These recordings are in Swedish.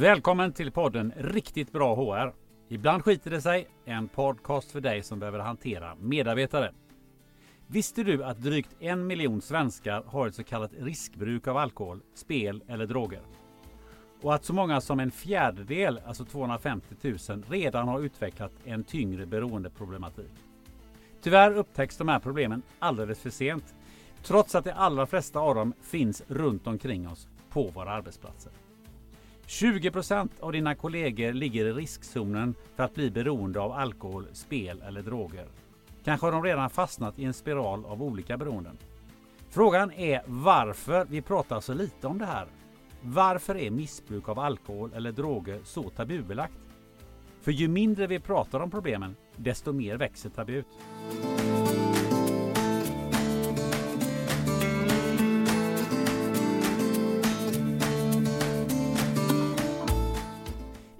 Välkommen till podden Riktigt bra HR. Ibland skiter det sig. En podcast för dig som behöver hantera medarbetare. Visste du att drygt en miljon svenskar har ett så kallat riskbruk av alkohol, spel eller droger? Och att så många som en fjärdedel, alltså 250 000, redan har utvecklat en tyngre beroendeproblematik. Tyvärr upptäcks de här problemen alldeles för sent, trots att de allra flesta av dem finns runt omkring oss på våra arbetsplatser. 20 procent av dina kollegor ligger i riskzonen för att bli beroende av alkohol, spel eller droger. Kanske har de redan fastnat i en spiral av olika beroenden. Frågan är varför vi pratar så lite om det här. Varför är missbruk av alkohol eller droger så tabubelagt? För ju mindre vi pratar om problemen, desto mer växer tabut.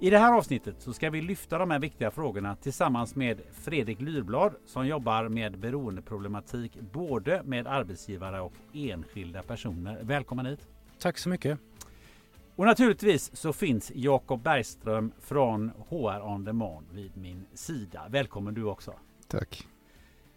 I det här avsnittet så ska vi lyfta de här viktiga frågorna tillsammans med Fredrik Lyrblad som jobbar med beroendeproblematik både med arbetsgivare och enskilda personer. Välkommen hit! Tack så mycket! Och naturligtvis så finns Jakob Bergström från HR On Demand vid min sida. Välkommen du också! Tack!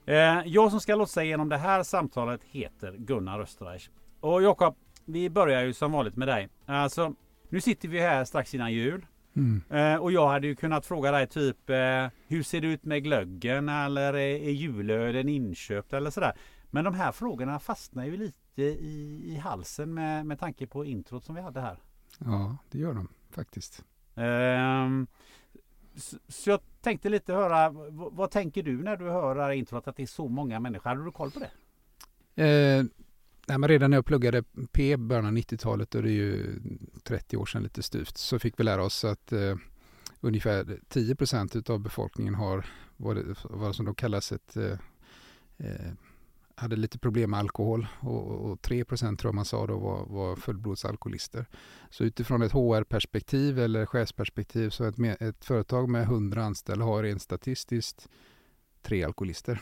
Eh, jag som ska lotsa igenom det här samtalet heter Gunnar Österreich. Och Jakob, vi börjar ju som vanligt med dig. Alltså, nu sitter vi här strax innan jul. Mm. Eh, och jag hade ju kunnat fråga dig typ eh, hur ser det ut med glöggen eller är, är julölen inköpt eller sådär. Men de här frågorna fastnar ju lite i, i halsen med, med tanke på introt som vi hade här. Ja, det gör de faktiskt. Um, så, så, jag tänkte lite höra, vad, vad, tänker du när du hör introt att det är så många människor? Hade du koll på det? Nej, men redan när jag pluggade P början av 90-talet, och det är ju 30 år sedan lite styvt, så fick vi lära oss att eh, ungefär 10 procent av befolkningen har vad, det, vad som då kallas ett eh, eh hade lite problem med alkohol och, och 3 procent tror jag man sa då var, var fullblodsalkoholister. Så utifrån ett HR-perspektiv eller chefsperspektiv så ett, ett företag med 100 anställda har rent statistiskt tre alkoholister.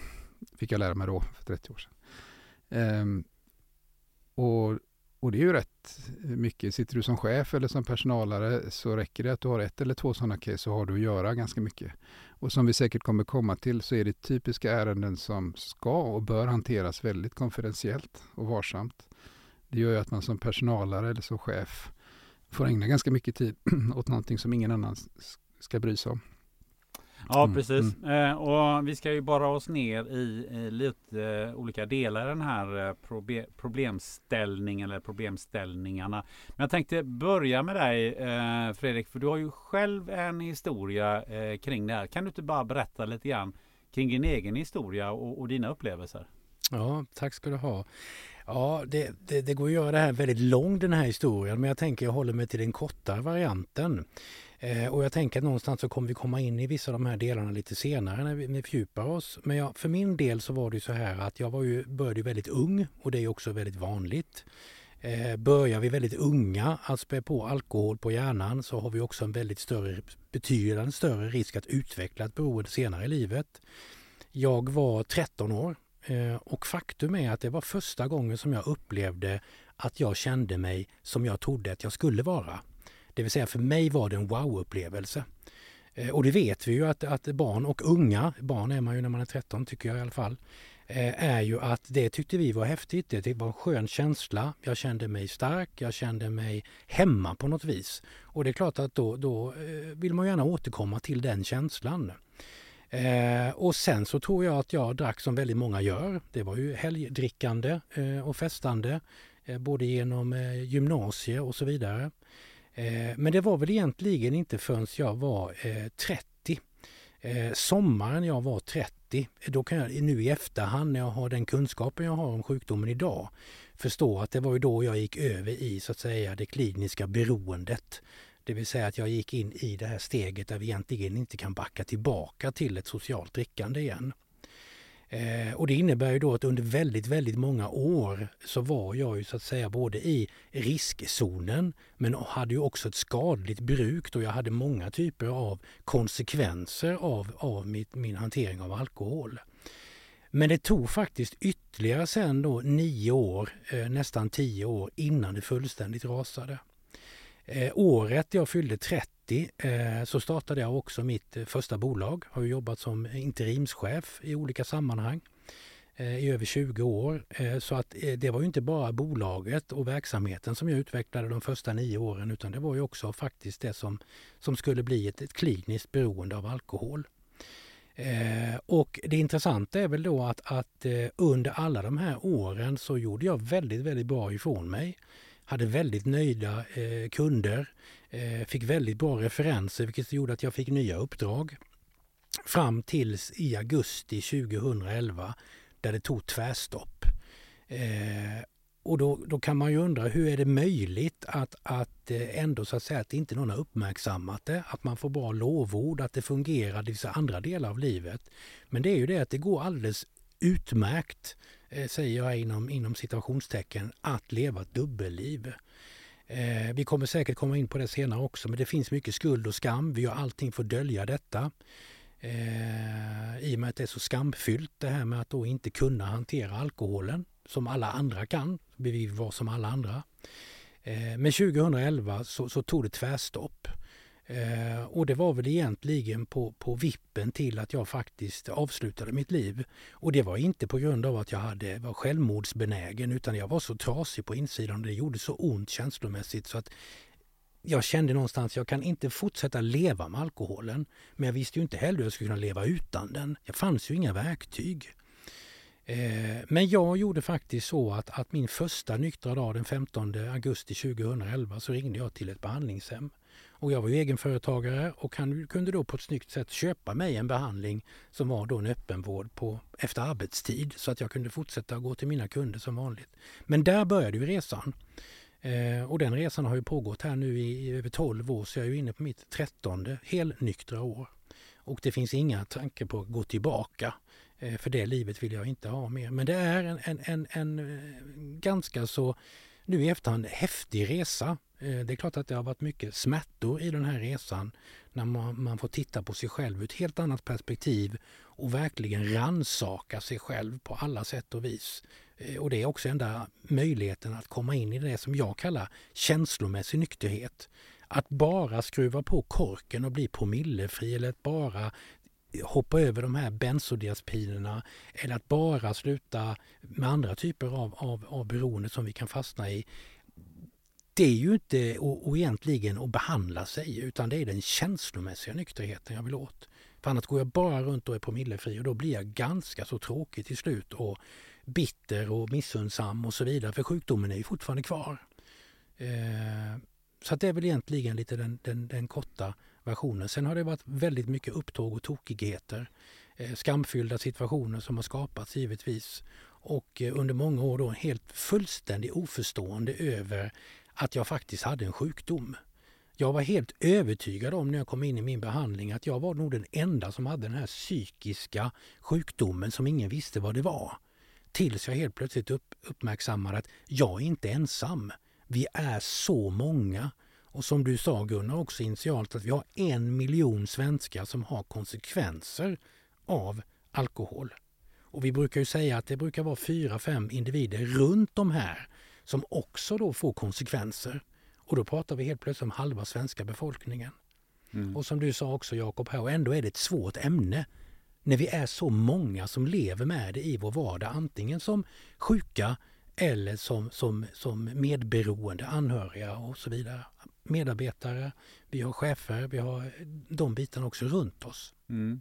Fick jag lära mig då för 30 år sedan. Ehm, och, och det är ju rätt mycket. Sitter du som chef eller som personalare så räcker det att du har ett eller två sådana case så har du att göra ganska mycket. Och som vi säkert kommer komma till så är det typiska ärenden som ska och bör hanteras väldigt konfidentiellt och varsamt. Det gör ju att man som personalare eller som chef får ägna ganska mycket tid åt någonting som ingen annan ska bry sig om. Ja mm, precis. Mm. Eh, och vi ska ju bara oss ner i, i lite eh, olika delar i den här eh, probe problemställningen eller problemställningarna. Men jag tänkte börja med dig eh, Fredrik, för du har ju själv en historia eh, kring det här. Kan du inte bara berätta lite grann kring din egen historia och, och dina upplevelser? Ja, tack ska du ha. Ja, det, det, det, går att göra det här väldigt lång den här historien men jag tänker jag håller mig till den kortare varianten. Eh, och jag tänker att någonstans så kommer vi komma in i vissa av de här delarna lite senare när vi, när vi fördjupar oss. Men jag, för min del så var det så här att jag var ju, började väldigt ung och det är också väldigt vanligt. Eh, börjar vi väldigt unga att spä på alkohol på hjärnan så har vi också en väldigt större, betydande större risk att utveckla ett beroende senare i livet. Jag var 13 år eh, och faktum är att det var första gången som jag upplevde att jag kände mig som jag trodde att jag skulle vara. Det vill säga för mig var det en wow-upplevelse. Eh, och det vet vi ju att, att barn och unga, barn är man ju när man är 13 tycker jag i alla fall, eh, är ju att det tyckte vi var häftigt. Det var en skön känsla. Jag kände mig stark, jag kände mig hemma på något vis. Och det är klart att då, då eh, vill man gärna återkomma till den känslan. Eh, och sen så tror jag att jag drack som väldigt många gör. Det var ju helgdrickande eh, och festande, eh, både genom gymnasie och så vidare. Eh, men det var väl egentligen inte förrän jag var eh, 30. Eh, sommaren jag var 30, då kan jag nu i efterhand när jag har den kunskapen jag har om sjukdomen idag förstå att det var ju då jag gick över i så att säga det kliniska beroendet. Det vill säga att jag gick in i det här steget där vi egentligen inte kan backa tillbaka till ett socialt drickande igen. Eh, och det innebär ju då att under väldigt, väldigt många år så var jag ju så att säga både i riskzonen men hade ju också ett skadligt bruk då jag hade många typer av konsekvenser av, av mitt, min hantering av alkohol. Men det tog faktiskt ytterligare sen då nio år, eh, nästan tio år innan det fullständigt rasade. Eh, året jag fyllde 30 eh, så startade jag också mitt eh, första bolag. Har jobbat som interimschef i olika sammanhang eh, i över 20 år. Eh, så att eh, det var ju inte bara bolaget och verksamheten som jag utvecklade de första nio åren utan det var ju också faktiskt det som, som skulle bli ett, ett kliniskt beroende av alkohol. Eh, och det intressanta är väl då att, att eh, under alla de här åren så gjorde jag väldigt, väldigt bra ifrån mig. Hade väldigt nöjda eh, kunder, eh, fick väldigt bra referenser vilket gjorde att jag fick nya uppdrag. Fram tills i augusti 2011 där det tog tvärstopp. Eh, och då, då kan man ju undra hur är det möjligt att, att eh, ändå så att säga att inte någon har uppmärksammat det, att man får bra lovord, att det fungerar i vissa andra delar av livet. Men det är ju det att det går alldeles utmärkt, Eh, säger jag inom, inom situationstecken, att leva ett dubbelliv. Eh, vi kommer säkert komma in på det senare också, men det finns mycket skuld och skam. Vi gör allting för att dölja detta. Eh, I och med att det är så skamfyllt det här med att då inte kunna hantera alkoholen som alla andra kan. Vi var som alla andra. Eh, men 2011 så, så tog det tvärstopp. Eh, och det var väl egentligen på, på vippen till att jag faktiskt avslutade mitt liv. Och det var inte på grund av att jag hade, var självmordsbenägen utan jag var så trasig på insidan och det gjorde så ont känslomässigt så att jag kände någonstans att jag kan inte fortsätta leva med alkoholen. Men jag visste ju inte heller hur jag skulle kunna leva utan den. Det fanns ju inga verktyg. Eh, men jag gjorde faktiskt så att, att min första nyktra dag den 15 augusti 2011 så ringde jag till ett behandlingshem. Och jag var ju egenföretagare och han kunde då på ett snyggt sätt köpa mig en behandling som var då en öppenvård på, efter arbetstid så att jag kunde fortsätta gå till mina kunder som vanligt. Men där började ju resan. Eh, och den resan har ju pågått här nu i, i över 12 år så jag är ju inne på mitt trettonde helnyktra år. Och det finns inga tankar på att gå tillbaka. Eh, för det livet vill jag inte ha mer. Men det är en, en, en, en eh, ganska så, nu i efterhand, häftig resa. Eh, det är klart att det har varit mycket smärtor i den här resan när man, man får titta på sig själv ur ett helt annat perspektiv och verkligen ransaka sig själv på alla sätt och vis. Eh, och det är också enda möjligheten att komma in i det som jag kallar känslomässig nykterhet. Att bara skruva på korken och bli promillefri eller att bara hoppa över de här bensodiazepinerna eller att bara sluta med andra typer av, av, av beroende som vi kan fastna i. Det är ju inte och, och egentligen att behandla sig utan det är den känslomässiga nykterheten jag vill åt. För annars går jag bara runt och är promillefri och då blir jag ganska så tråkig till slut och bitter och missundsam och så vidare för sjukdomen är ju fortfarande kvar. Eh, så det är väl egentligen lite den, den, den korta versionen. Sen har det varit väldigt mycket upptåg och tokigheter. Eh, skamfyllda situationer som har skapats givetvis. Och eh, under många år då helt fullständigt oförstående över att jag faktiskt hade en sjukdom. Jag var helt övertygad om när jag kom in i min behandling att jag var nog den enda som hade den här psykiska sjukdomen som ingen visste vad det var. Tills jag helt plötsligt upp, uppmärksammade att jag är inte ensam. Vi är så många och som du sa Gunnar också initialt att vi har en miljon svenskar som har konsekvenser av alkohol. Och vi brukar ju säga att det brukar vara fyra, fem individer runt de här som också då får konsekvenser. Och då pratar vi helt plötsligt om halva svenska befolkningen. Mm. Och som du sa också Jakob här, och ändå är det ett svårt ämne när vi är så många som lever med det i vår vardag, antingen som sjuka eller som, som, som medberoende anhöriga och så vidare medarbetare, vi har chefer, vi har de bitarna också runt oss. Mm.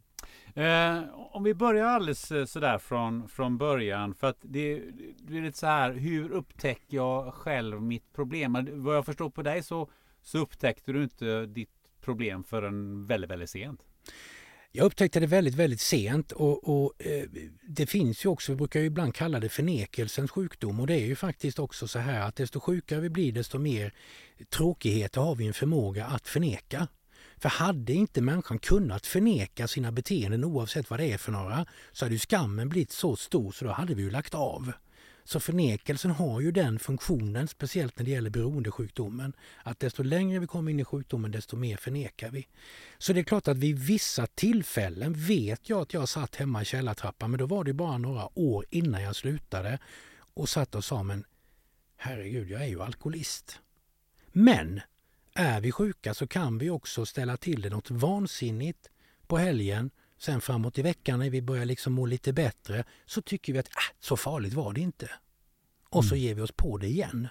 Eh, om vi börjar alldeles eh, sådär från, från början. För att det, det är lite så här, hur upptäcker jag själv mitt problem? Vad jag förstår på dig så, så upptäckte du inte ditt problem förrän väldigt, väldigt sent. Jag upptäckte det väldigt, väldigt sent och, och eh, det finns ju också, vi brukar ju ibland kalla det förnekelsens sjukdom och det är ju faktiskt också så här att desto sjukare vi blir desto mer tråkigheter har vi en förmåga att förneka. För hade inte människan kunnat förneka sina beteenden oavsett vad det är för några så hade ju skammen blivit så stor så då hade vi ju lagt av. Så förnekelsen har ju den funktionen, speciellt när det gäller beroendesjukdomen, att desto längre vi kommer in i sjukdomen desto mer förnekar vi. Så det är klart att vid vissa tillfällen vet jag att jag satt hemma i källartrappan, men då var det bara några år innan jag slutade och satt och sa men herregud, jag är ju alkoholist. Men är vi sjuka så kan vi också ställa till det något vansinnigt på helgen. Sen framåt i veckan när vi börjar liksom må lite bättre så tycker vi att äh, så farligt var det inte. Och så mm. ger vi oss på det igen.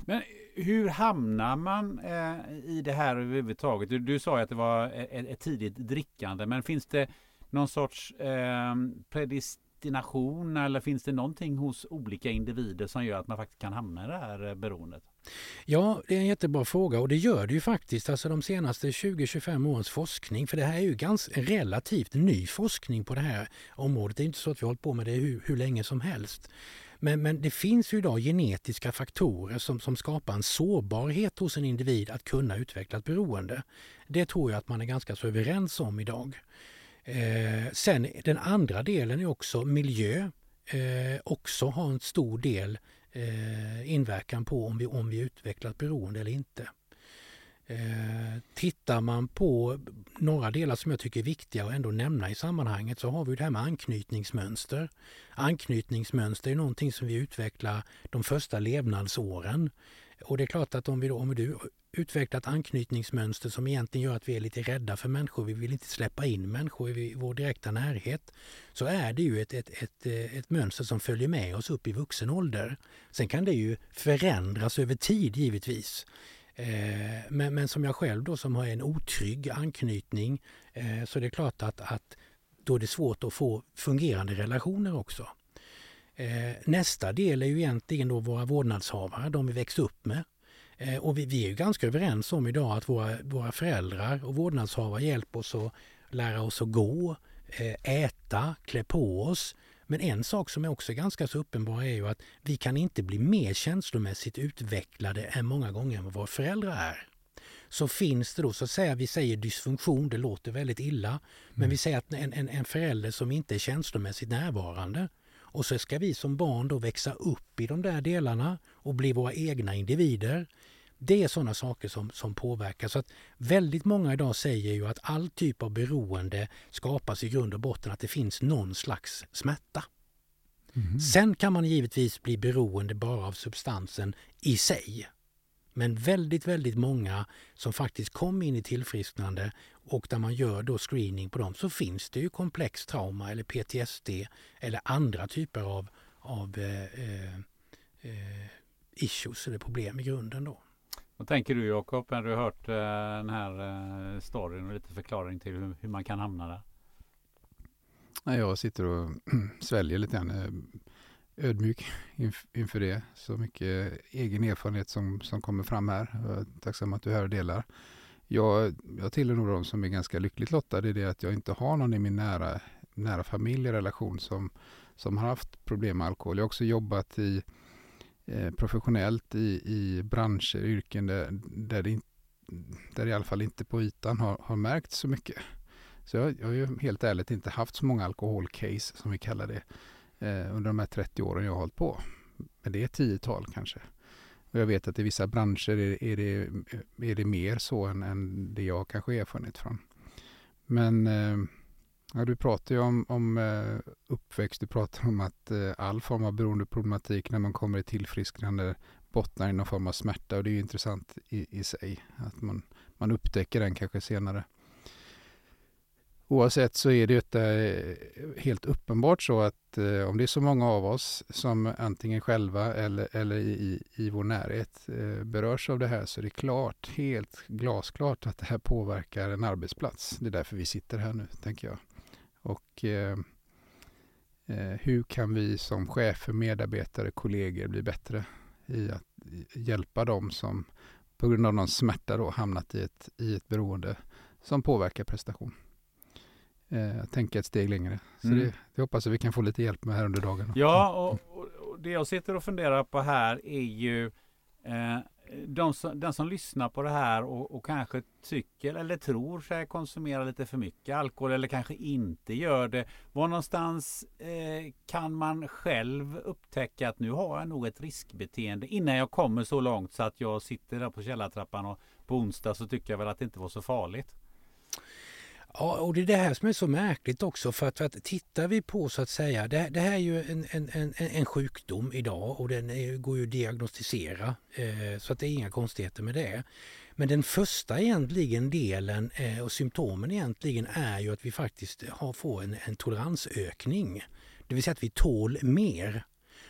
Men hur hamnar man eh, i det här överhuvudtaget? Du, du sa att det var ett, ett, tidigt drickande, men finns det någon sorts eh, predestination eller finns det någonting hos olika individer som gör att man faktiskt kan hamna i det här eh, beroendet? Ja, det är en jättebra fråga och det gör det ju faktiskt. Alltså de senaste 20-25 årens forskning, för det här är ju ganska relativt ny forskning på det här området. Det är inte så att vi har hållit på med det hur, hur länge som helst. Men, men det finns ju idag genetiska faktorer som, som skapar en sårbarhet hos en individ att kunna utveckla ett beroende. Det tror jag att man är ganska så överens om idag. Eh, sen den andra delen är också miljö. Eh, också har en stor del eh, inverkan på om vi, om vi utvecklar ett beroende eller inte. Eh, tittar man på några delar som jag tycker är viktiga att ändå nämna i sammanhanget så har vi det här med anknytningsmönster. Anknytningsmönster är någonting som vi utvecklar de första levnadsåren. Och det är klart att om vi, då, om vi utvecklar ett anknytningsmönster som egentligen gör att vi är lite rädda för människor, vi vill inte släppa in människor i vår direkta närhet, så är det ju ett, ett, ett, eh, ett mönster som följer med oss upp i vuxen ålder. Sen kan det ju förändras över tid givetvis. Eh, men, men som jag själv då som har en otrygg anknytning eh, så är det klart att, att då är det svårt att få fungerande relationer också. Eh, nästa del är ju egentligen då våra vårdnadshavare, de vi växte upp med. Och vi, vi är ju ganska överens om idag att våra, våra föräldrar och vårdnadshavare hjälper oss att lära oss att gå, äta, klä på oss, men en sak som är också ganska så uppenbar är ju att vi kan inte bli mer känslomässigt utvecklade än många gånger än vad våra föräldrar är. Så finns det då, så att säga, vi säger dysfunktion, det låter väldigt illa, mm. men vi säger att en, en, en förälder som inte är känslomässigt närvarande och så ska vi som barn då växa upp i de där delarna och bli våra egna individer. Det är sådana saker som, som påverkar. Så att väldigt många idag säger ju att all typ av beroende skapas i grund och botten att det finns någon slags smärta. Mm. Sen kan man givetvis bli beroende bara av substansen i sig. Men väldigt, väldigt många som faktiskt kom in i tillfrisknande och där man gör då screening på dem så finns det ju komplex trauma eller PTSD eller andra typer av, av eh, eh, eh issues eller problem i grunden. Då. Vad tänker du Jakob när du hört eh, den här eh, storyn och lite förklaring till hur, hur man kan hamna där? Jag sitter och sväljer lite grann eh, ödmjuk inför det. Så mycket egen erfarenhet som, som kommer fram här. Jag är tacksam att du här och delar. Jag, jag tillhör nog de som är ganska lyckligt lottade i det att jag inte har någon i min nära, nära familjerelation som, som har haft problem med alkohol. Jag har också jobbat i Eh, professionellt i, i branscher, yrken där, där, det, där det i alla fall inte på ytan har, har märkt så mycket. Så jag, jag har ju helt ärligt inte haft så många alkoholcase som vi kallar det eh, under de här 30 åren jag har hållit på. Men det är ett tiotal kanske. Och jag vet att i vissa branscher är, är, det, är det mer så än, än det jag kanske har erfarenhet från. Men eh, Ja, du pratar ju om, om eh, uppväxt, du pratar om att eh, all form av beroendeproblematik när man kommer i tillfrisknande bottnar i någon form av smärta och det är ju intressant i, i sig att man, man upptäcker den kanske senare. Oavsett så är det eh, helt uppenbart så att eh, om det är så många av oss som antingen själva eller, eller i, i vår närhet eh, berörs av det här så är det klart, helt glasklart att det här påverkar en arbetsplats. Det är därför vi sitter här nu, tänker jag. Och eh, eh, hur kan vi som chefer, medarbetare, kollegor bli bättre i att hjälpa dem som på grund av någon smärta då hamnat i ett, i ett beroende som påverkar prestation. Eh, tänka ett steg längre. Så mm. det, det hoppas jag vi kan få lite hjälp med här under dagen. Ja, och, och, och det jag sitter och funderar på här är ju eh, de som, den som lyssnar på det här och, och, kanske tycker eller tror sig konsumera lite för mycket alkohol eller kanske inte gör det. Var någonstans eh, kan man själv upptäcka att nu har jag nog ett riskbeteende innan jag kommer så långt så att jag sitter där på källartrappan och på onsdag så tycker jag väl att det inte var så farligt. Ja, och det är det här som är så märkligt också för att, för att tittar vi på så att säga, det, det här är ju en, en, en, en sjukdom idag och den är, går ju att diagnostisera eh, så att det är inga konstigheter med det. Men den första egentligen delen eh, och symptomen egentligen är ju att vi faktiskt har, får en, en toleransökning. Det vill säga att vi tål mer.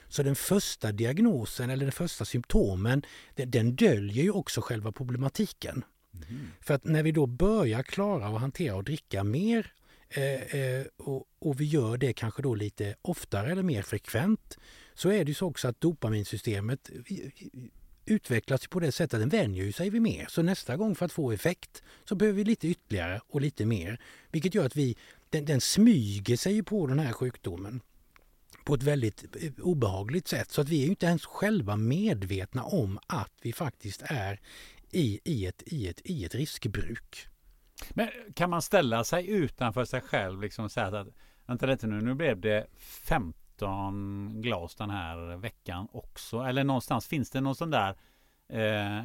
Så den första diagnosen eller den första symptomen den, den döljer ju också själva problematiken. Mm. För att när vi då börjar klara att hantera och dricka mer eh, eh, och, och, vi gör det kanske då lite oftare eller mer frekvent så är det ju så också att dopaminsystemet eh, utvecklas på det sättet att den vänjer sig vid mer. Så nästa gång för att få effekt så behöver vi lite ytterligare och lite mer. Vilket gör att vi, den, den smyger sig på den här sjukdomen på ett väldigt eh, obehagligt sätt så att vi är inte ens själva medvetna om att vi faktiskt är i, i, ett, i, ett, i ett riskbruk. Men kan man ställa sig utanför sig själv liksom och säga att vänta lite nu, nu blev det 15 glas den här veckan också. Eller någonstans finns det någon sån där eh,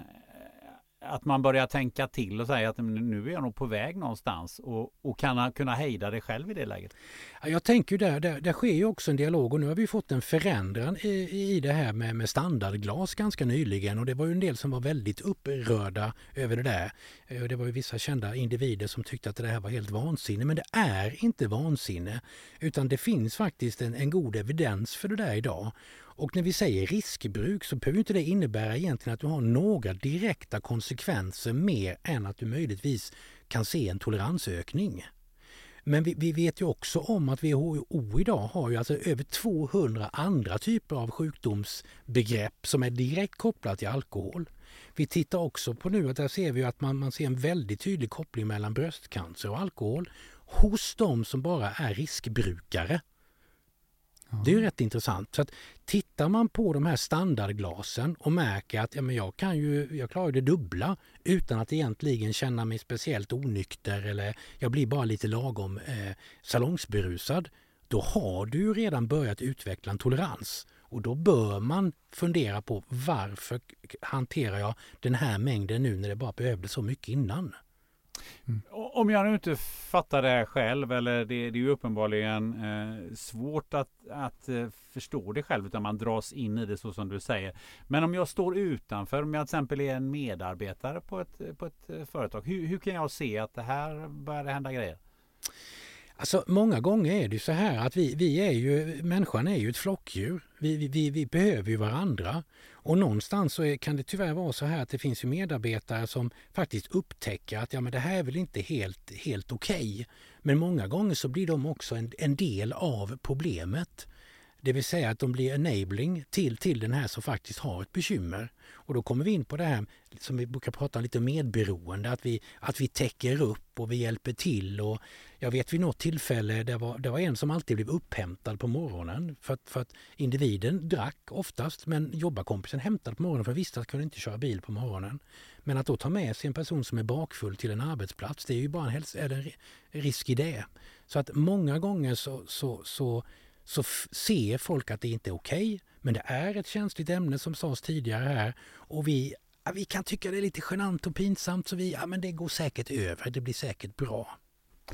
att man börjar tänka till och säga att nu är jag nog på väg någonstans och, och kan kunna hejda det själv i det läget? Jag tänker där, där, där sker ju också en dialog och nu har vi fått en förändran i, i det här med, med standardglas ganska nyligen och det var ju en del som var väldigt upprörda över det där. Eh, det var ju vissa kända individer som tyckte att det här var helt vansinne men det är inte vansinne utan det finns faktiskt en, en god evidens för det där idag. Och när vi säger riskbruk så behöver inte det innebära egentligen att du har några direkta konsekvenser mer än att du möjligtvis kan se en toleransökning. Men vi, vi, vet ju också om att WHO idag har ju alltså över 200 andra typer av sjukdomsbegrepp som är direkt kopplat till alkohol. Vi tittar också på nu att där ser vi att man, man ser en väldigt tydlig koppling mellan bröstcancer och alkohol hos de som bara är riskbrukare. Det är ju rätt intressant. Så att tittar man på de här standardglasen och märker att ja, men jag, kan ju, jag klarar det dubbla utan att egentligen känna mig speciellt onykter eller jag blir bara lite lagom eh, salongsberusad. Då har du ju redan börjat utveckla en tolerans. Och då bör man fundera på varför hanterar jag den här mängden nu när det bara behövdes så mycket innan. Mm. Om jag nu inte fattar det här själv eller det, det är ju uppenbarligen eh, svårt att, att eh, förstå det själv utan man dras in i det så som du säger. Men om jag står utanför, om jag till exempel är en medarbetare på ett, på ett eh, företag. Hur, hur kan jag se att det här börjar hända grejer? Alltså många gånger är det så här att vi, vi är ju, människan är ju ett flockdjur. Vi, vi, vi behöver ju varandra. Och någonstans så är, kan det tyvärr vara så här att det finns ju medarbetare som faktiskt upptäcker att ja, men det här är väl inte helt, helt okej. Okay. Men många gånger så blir de också en, en del av problemet. Det vill säga att de blir enabling till, till den här som faktiskt har ett bekymmer. Och då kommer vi in på det här som vi brukar prata om lite medberoende, att vi, att vi täcker upp och vi hjälper till. Och jag vet vid något tillfälle, det var, det var en som alltid blev upphämtad på morgonen för att, för att individen drack oftast men jobbarkompisen hämtade på morgonen för visste att kunde inte köra bil på morgonen. Men att då ta med sig en person som är bakfull till en arbetsplats, det är ju bara en, är det en risk i det. Så att många gånger så, så, så så ser folk att det inte är okej. Okay, men det är ett känsligt ämne som sades tidigare här och vi, ja, vi kan tycka det är lite genant och pinsamt så vi, ja men det går säkert över, det blir säkert bra.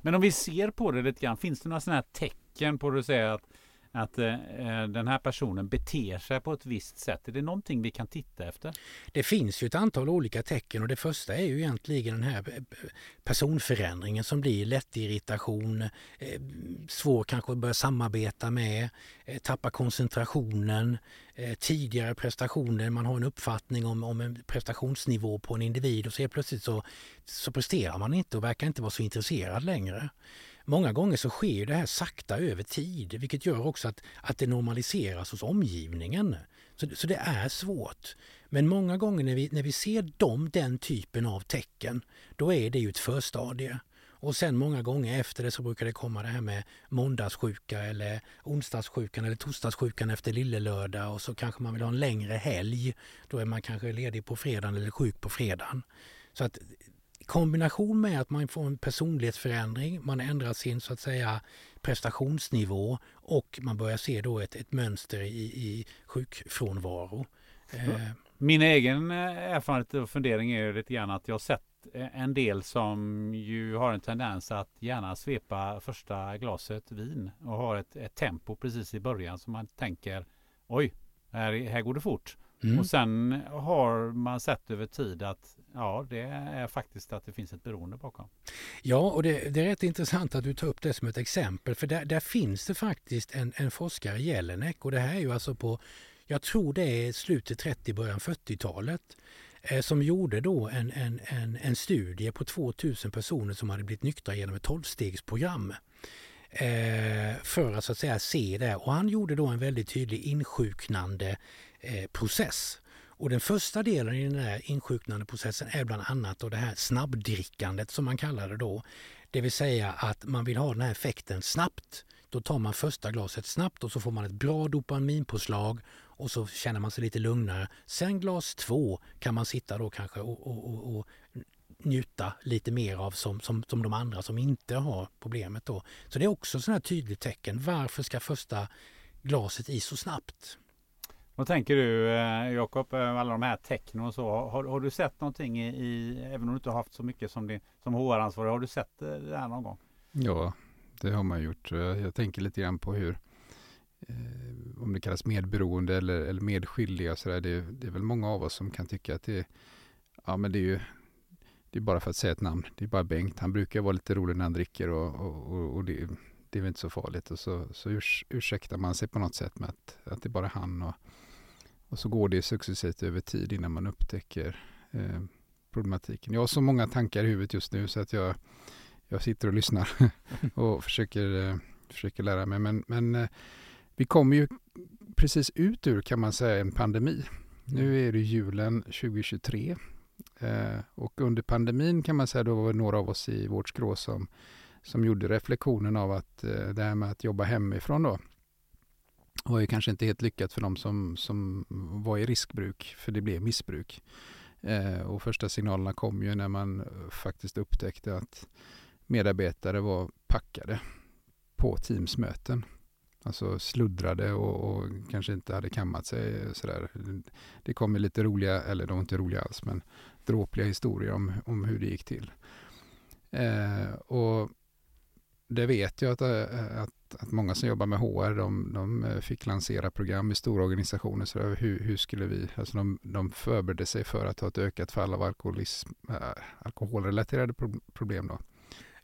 Men om vi ser på det lite grann, finns det några sådana här tecken på att säga att att eh, eh, den här personen beter sig på ett visst sätt? Är det någonting vi kan titta efter? Det finns ju ett antal olika tecken och det första är ju egentligen den här eh, personförändringen som blir lättirritation, eh, svår kanske att börja samarbeta med, eh, tappa koncentrationen, eh, tidigare prestationer, man har en uppfattning om, om en prestationsnivå på en individ och så helt plötsligt så, så presterar man inte och verkar inte vara så intresserad längre. Många gånger så sker det här sakta över tid vilket gör också att, att det normaliseras hos omgivningen. Så, så det är svårt. Men många gånger när vi, när vi ser dem, den typen av tecken, då är det ju ett förstadie. Och sen många gånger efter det så brukar det komma det här med måndagssjuka eller onsdagssjukan eller torsdagssjukan efter lillelördag och så kanske man vill ha en längre helg. Då är man kanske ledig på fredagen eller sjuk på fredagen. Så att kombination med att man får en personlighetsförändring, man ändrar sin så att säga prestationsnivå och man börjar se då ett, ett mönster i, i sjukfrånvaro. Eh. Min egen eh, erfarenhet och fundering är lite grann att jag har sett en del som ju har en tendens att gärna svepa första glaset vin och har ett, ett tempo precis i början som man tänker oj, här, här går det fort. Mm. Och sen har man sett över tid att ja, det är faktiskt att det finns ett beroende bakom. Ja, och det, det är rätt intressant att du tar upp det som ett exempel. För där, där finns det faktiskt en, en forskare, Jelinek, och det här är ju alltså på, jag tror det är slutet 30, början 40-talet eh, som gjorde då en, en, en, en studie på 2000 personer som hade blivit nyktra genom ett tolvstegsprogram. Eh, för att så att säga se det. Och han gjorde då en väldigt tydlig insjuknande eh, process. Och den första delen i den här insjuknandeprocessen är bland annat då det här snabbdrickandet som man kallar det då. Det vill säga att man vill ha den här effekten snabbt. Då tar man första glaset snabbt och så får man ett bra dopaminpåslag och så känner man sig lite lugnare. Sen glas två kan man sitta då kanske och, och, och, och njuta lite mer av som, som, som de andra som inte har problemet då. Så det är också ett tydligt tecken. Varför ska första glaset i så snabbt? Vad tänker du eh, Jakob, eh, alla de här tecknen och så. Har, har du sett någonting i, i, även om du inte har haft så mycket som, din, som HR-ansvarig, har du sett eh, det här någon gång? Ja, det har man gjort. Jag, tänker lite grann på hur, eh, om det kallas medberoende eller, eller medskyldiga, så där, det, det är väl många av oss som kan tycka att det, ja, men det är ju det är bara för att säga ett namn. Det är bara Bengt. Han brukar vara lite rolig när han dricker och, och, och det, det, är väl inte så farligt. Och så, så urs, ursäktar man sig på något sätt med att, att det är bara han. Och, och så går det successivt över tid innan man upptäcker eh, problematiken. Jag har så många tankar i huvudet just nu så att jag, jag sitter och lyssnar och försöker, eh, försöker lära mig. Men, men eh, vi kommer ju precis ut ur kan man säga en pandemi. Nu är det julen 2023 eh, och under pandemin kan man säga då var det några av oss i vårt skrå som, som gjorde reflektionen av att eh, det här med att jobba hemifrån då var ju kanske inte helt lyckat för de som, som var i riskbruk, för det blev missbruk. Eh, och första signalerna kom ju när man eh, faktiskt upptäckte att medarbetare var packade på Teamsmöten. Alltså sluddrade och, och, kanske inte hade kammat sig. Eh, sådär. Det kom lite roliga, eller de var inte roliga alls, men dråpliga historier om, om hur det gick till. Eh, och det vet jag att, eh, att att, att många som jobbar med HR, de, de eh, fick lansera program i stora organisationer. Så eh, hur, hur skulle vi, alltså de, de förberedde sig för att ha ett ökat fall av alkoholism, äh, alkoholrelaterade problem då.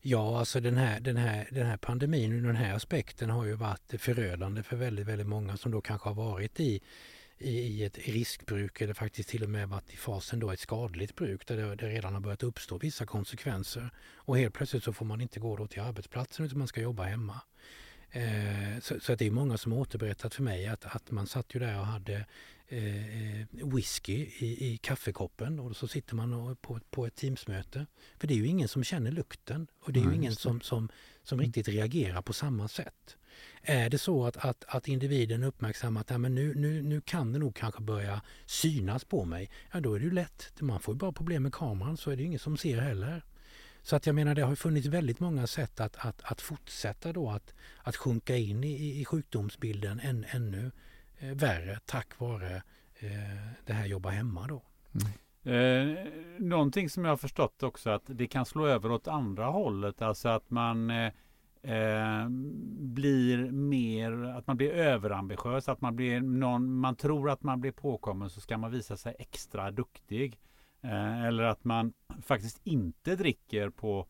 Ja, alltså den här, den här, den här pandemin ur den här aspekten har ju varit förödande för väldigt, väldigt många som då kanske har varit i i ett riskbruk eller faktiskt till och med varit i fasen då ett skadligt bruk där det, det redan har börjat uppstå vissa konsekvenser. Och helt plötsligt så får man inte gå då till arbetsplatsen utan man ska jobba hemma. Eh, så, så, att det är många som har återberättat för mig att, att man satt ju där och hade eh, whisky i, i kaffekoppen och så sitter man på, på ett teamsmöte. För det är ju ingen som känner lukten och det är ju mm, ingen som, som, som riktigt reagerar på samma sätt. Är det så att, att, att individen uppmärksammar att ja, men nu, nu, nu kan det nog kanske börja synas på mig, ja då är det ju lätt. Man får ju bara problem med kameran så är det ingen som ser heller. Så att jag menar det har funnits väldigt många sätt att, att, att fortsätta då att, att sjunka in i, i sjukdomsbilden än, ännu eh, värre tack vare eh, det här jobba hemma då. Mm. Eh, någonting som jag har förstått också att det kan slå över åt andra hållet, alltså att man eh, eh, blir mer, att man blir överambitiös, att man blir någon, man tror att man blir påkommen så ska man visa sig extra duktig. Eh, eller att man faktiskt inte dricker på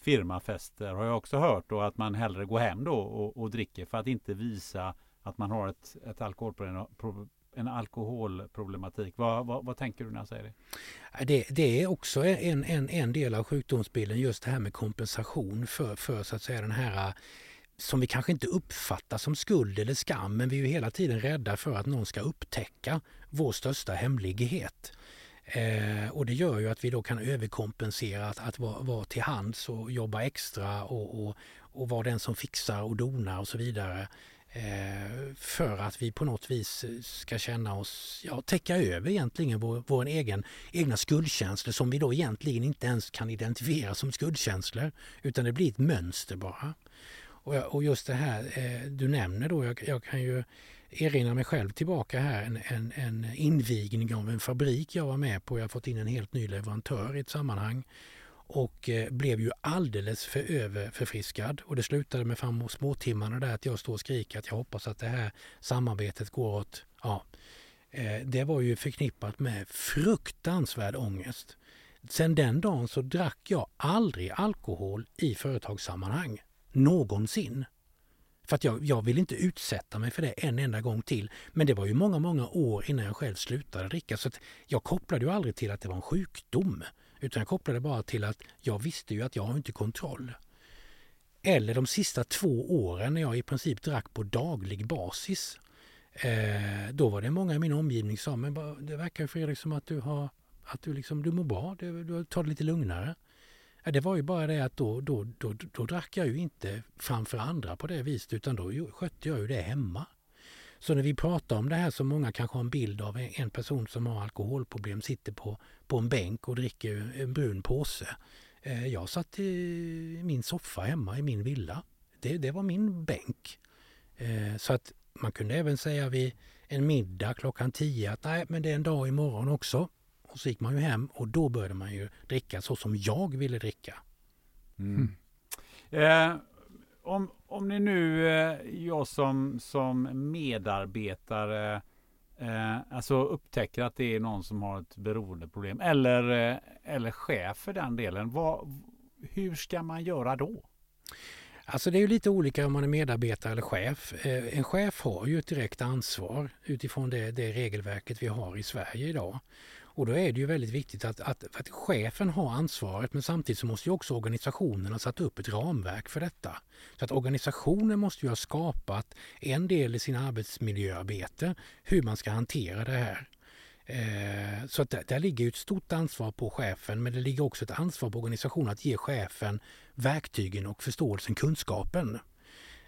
firmafester har jag också hört Och att man hellre går hem då och, och dricker för att inte visa att man har ett, ett alkoholproblem, en alkoholproblematik. Vad, vad, vad, tänker du när jag säger det? Det, det är också en, en, en del av sjukdomsbilden, just det här med kompensation för, för så att säga den här som vi kanske inte uppfattar som skuld eller skam, men vi är ju hela tiden rädda för att någon ska upptäcka vår största hemlighet. Eh, och det gör ju att vi då kan överkompensera att, att vara, vara till hands och jobba extra och, och, och vara den som fixar och donar och så vidare. Eh, för att vi på något vis eh, ska känna oss, ja täcka över egentligen vår, vår egen, egna skuldkänslor som vi då egentligen inte ens kan identifiera som skuldkänslor utan det blir ett mönster bara. Och, och just det här eh, du nämner då, jag, jag, kan ju erinra mig själv tillbaka här en, en, en invigning av en fabrik jag var med på. Jag har fått in en helt ny leverantör i ett sammanhang och eh, blev ju alldeles för överförfriskad. Och det slutade med framåt småtimmarna där att jag står och skriker att jag hoppas att det här samarbetet går åt... Ja, eh, det var ju förknippat med fruktansvärd ångest. Sen den dagen så drack jag aldrig alkohol i företagssammanhang. Någonsin. För att jag, jag vill inte utsätta mig för det en enda gång till. Men det var ju många, många år innan jag själv slutade dricka. Så jag kopplade ju aldrig till att det var en sjukdom. Utan jag kopplade bara till att jag visste ju att jag har inte kontroll. Eller de sista två åren när jag i princip drack på daglig basis. Eh, då var det många i min omgivning som sa, men det verkar Fredrik som att du har att du, liksom, du mår bra, du, du tar det lite lugnare. Ja, det var ju bara det att då, då, då, då drack jag ju inte framför andra på det viset utan då skötte jag ju det hemma. Så när vi pratar om det här så många kanske har en bild av en person som har alkoholproblem sitter på, på en bänk och dricker en brun påse. Eh, jag satt i min soffa hemma i min villa. Det, det var min bänk. Eh, så att man kunde även säga vid en middag klockan tio att nej men det är en dag imorgon också. Och så gick man ju hem och då började man ju dricka så som jag ville dricka. Mm. Eh, om, om ni nu, eh, jag som, som medarbetare, eh, alltså upptäcker att det är någon som har ett beroendeproblem eller, eh, eller chef för den delen, vad, hur ska man göra då? Alltså det är ju lite olika om man är medarbetare eller chef. Eh, en chef har ju ett direkt ansvar utifrån det, det regelverket vi har i Sverige idag. Och då är det ju väldigt viktigt att, att, att chefen har ansvaret men samtidigt så måste ju också organisationen ha satt upp ett ramverk för detta. Så att organisationen måste ju ha skapat en del i sin arbetsmiljöarbete hur man ska hantera det här. Eh, så att där, där ligger ett stort ansvar på chefen men det ligger också ett ansvar på organisationen att ge chefen verktygen och förståelsen, kunskapen.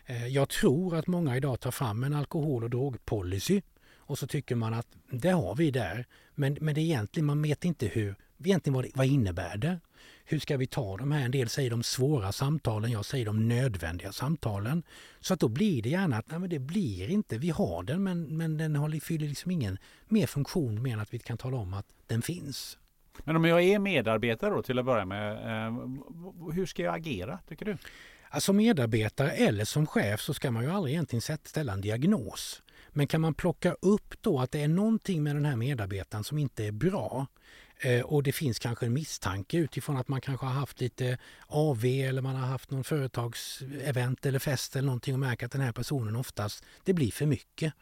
Eh, jag tror att många idag tar fram en alkohol och drogpolicy och så tycker man att det har vi där. Men, men det är egentligen, man vet inte hur, egentligen vad, vad innebär det? Hur ska vi ta de här? En del säger de svåra samtalen, jag säger de nödvändiga samtalen. Så att då blir det gärna att nej, men det blir inte, vi har den men, men den har, fyller liksom ingen mer funktion mer än att vi kan tala om att den finns. Men om jag är medarbetare då till att börja med, eh, hur ska jag agera tycker du? Alltså medarbetare eller som chef så ska man ju aldrig egentligen ställa en diagnos. Men kan man plocka upp då att det är någonting med den här medarbetaren som inte är bra eh, och det finns kanske en misstanke utifrån att man kanske har haft lite AV eller man har haft någon företagsevent eller fest eller någonting och märker att den här personen oftast, det blir för mycket.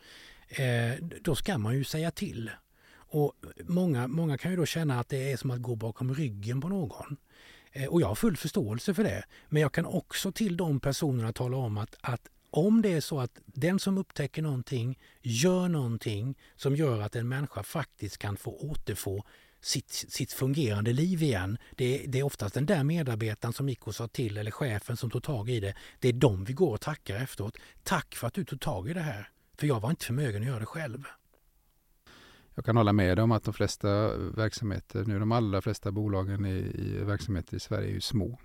Eh, då ska man ju säga till. Och många, många kan ju då känna att det är som att gå bakom ryggen på någon. Eh, och jag har full förståelse för det. Men jag kan också till de personerna tala om att, att om det är så att den som upptäcker någonting gör någonting som gör att en människa faktiskt kan få återfå sitt, sitt fungerande liv igen. Det, det är oftast den där medarbetaren som gick och sa till eller chefen som tog tag i det. Det är de vi går och tackar efteråt. Tack för att du tog tag i det här. För jag var inte förmögen att göra det själv. Jag kan hålla med om att de flesta verksamheter, nu de allra flesta bolagen i, i verksamheter i Sverige är ju små.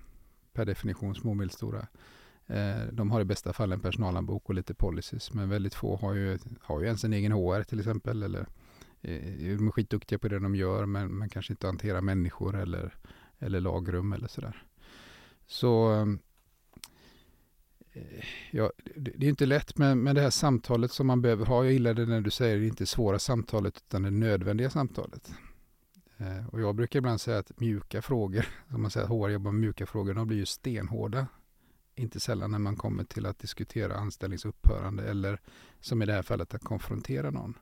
Per definition små och medelstora. Eh, de har i bästa fall en personalhandbok och lite policies men väldigt få har ju, har ju ens en egen HR till exempel. Eller, eh, är de är skitduktiga på det de gör men, men kanske inte hanterar människor eller, eller lagrum eller sådär. Så ehm, eh, ja, det är inte lätt med, med det här samtalet som man behöver ha. Jag gillar det när du säger det inte svåra samtalet utan det nödvändiga samtalet. Och jag brukar ibland säga att mjuka frågor, som man säger att HR jobbar med mjuka frågor, de blir ju stenhårda inte sällan när man kommer till att diskutera anställningsupphörande eller som i det här fallet att konfrontera någon.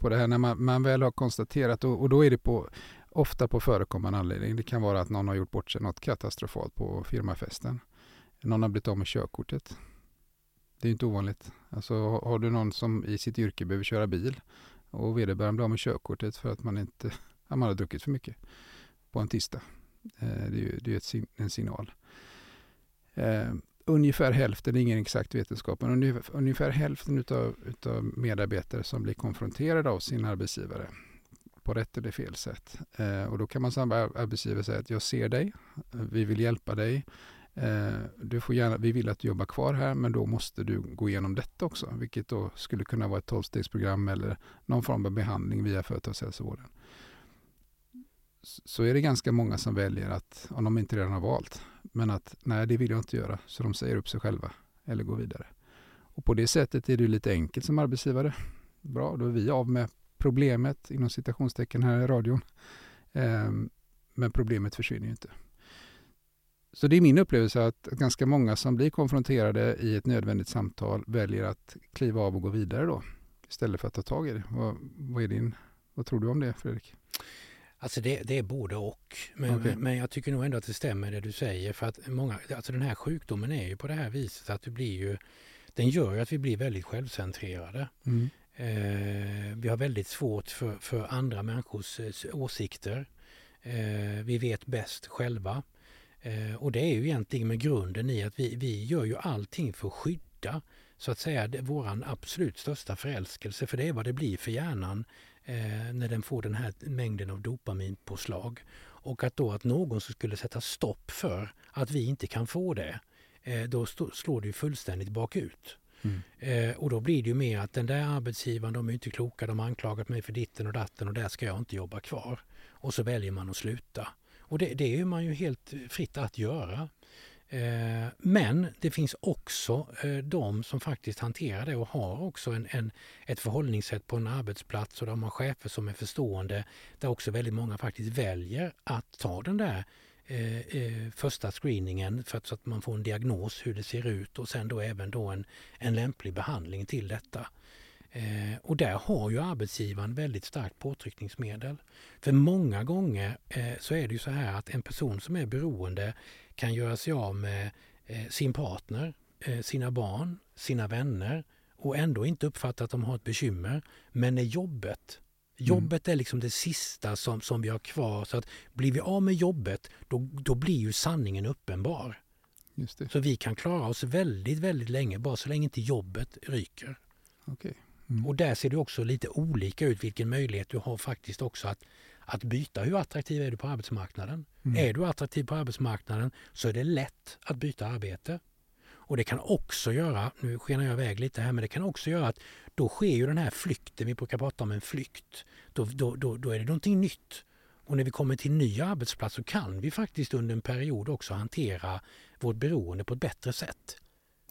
På det här när man, man väl har konstaterat och, och, då är det på, ofta på förekommande anledning. Det kan vara att någon har gjort bort sig något katastrofalt på firmafesten. Någon har blivit av med körkortet. Det är inte ovanligt. Alltså har du någon som i sitt yrke behöver köra bil och vederbörande blir av med körkortet för att man inte man har druckit för mycket på en tisdag. Eh, det är ju det är ett, en signal. Eh, ungefär hälften, det är ingen exakt vetenskap, men ungefär, ungefär hälften utav, utav medarbetare som blir konfronterade av sin arbetsgivare på rätt eller fel sätt. Eh, och då kan man som arbetsgivare säga att jag ser dig, vi vill hjälpa dig, Eh, du får gärna, vi vill att du jobbar kvar här men då måste du gå igenom detta också, vilket då skulle kunna vara ett tolvstegsprogram eller någon form av behandling via företagshälsovården. Så är det ganska många som väljer att, om de inte redan har valt, men att nej, det vill jag inte göra, så de säger upp sig själva eller går vidare. Och på det sättet är det lite enkelt som arbetsgivare. Bra, då är vi av med problemet inom citationstecken här i radion. Ehm, men problemet försvinner ju inte. Så det är min upplevelse att ganska många som blir konfronterade i ett nödvändigt samtal väljer att kliva av och gå vidare då istället för att ta tag i det. Vad, vad, är din, vad tror du om det Fredrik? Alltså det, det är både och. Men, okay. men jag tycker nog ändå att det stämmer det du säger. För att många, alltså den här sjukdomen är ju på det här viset att det blir ju, den gör ju att vi blir väldigt självcentrerade. Mm. Eh, vi har väldigt svårt för, för andra människors eh, åsikter. Eh, vi vet bäst själva. Eh, och det är ju egentligen med grunden i att vi, vi gör ju allting för att skydda så att säga våran absolut största förälskelse. För det är vad det blir för hjärnan eh, när den får den här mängden av dopaminpåslag. Och att då att någon skulle sätta stopp för att vi inte kan få det, eh, då slår det ju fullständigt bakut. Mm. Eh, och då blir det ju mer att den där arbetsgivaren, de är inte kloka, de har anklagat mig för ditten och datten och där ska jag inte jobba kvar. Och så väljer man att sluta. Och det, det är man ju helt fritt att göra. Eh, men det finns också eh, de som faktiskt hanterar det och har också en, en, ett förhållningssätt på en arbetsplats och de har chefer som är förstående där också väldigt många faktiskt väljer att ta den där eh, eh, första screeningen för att, så att man får en diagnos hur det ser ut och sen då även då en, en lämplig behandling till detta. Eh, och där har ju arbetsgivaren väldigt starkt påtryckningsmedel. För många gånger eh, så är det ju så här att en person som är beroende kan göra sig av med eh, sin partner, eh, sina barn, sina vänner och ändå inte uppfatta att de har ett bekymmer. Men är jobbet Jobbet är liksom det sista som, som vi har kvar. Så att blir vi av med jobbet, då, då blir ju sanningen uppenbar. Så vi kan klara oss väldigt, väldigt länge, bara så länge inte jobbet ryker. Okay. Mm. Och där ser det också lite olika ut vilken möjlighet du har faktiskt också att, att byta. Hur attraktiv är du på arbetsmarknaden? Mm. Är du attraktiv på arbetsmarknaden så är det lätt att byta arbete. Och det kan också göra, nu skenar jag iväg lite här, men det kan också göra att då sker ju den här flykten, vi brukar prata om en flykt. Då, då, då, då är det någonting nytt. Och när vi kommer till en ny arbetsplats så kan vi faktiskt under en period också hantera vårt beroende på ett bättre sätt.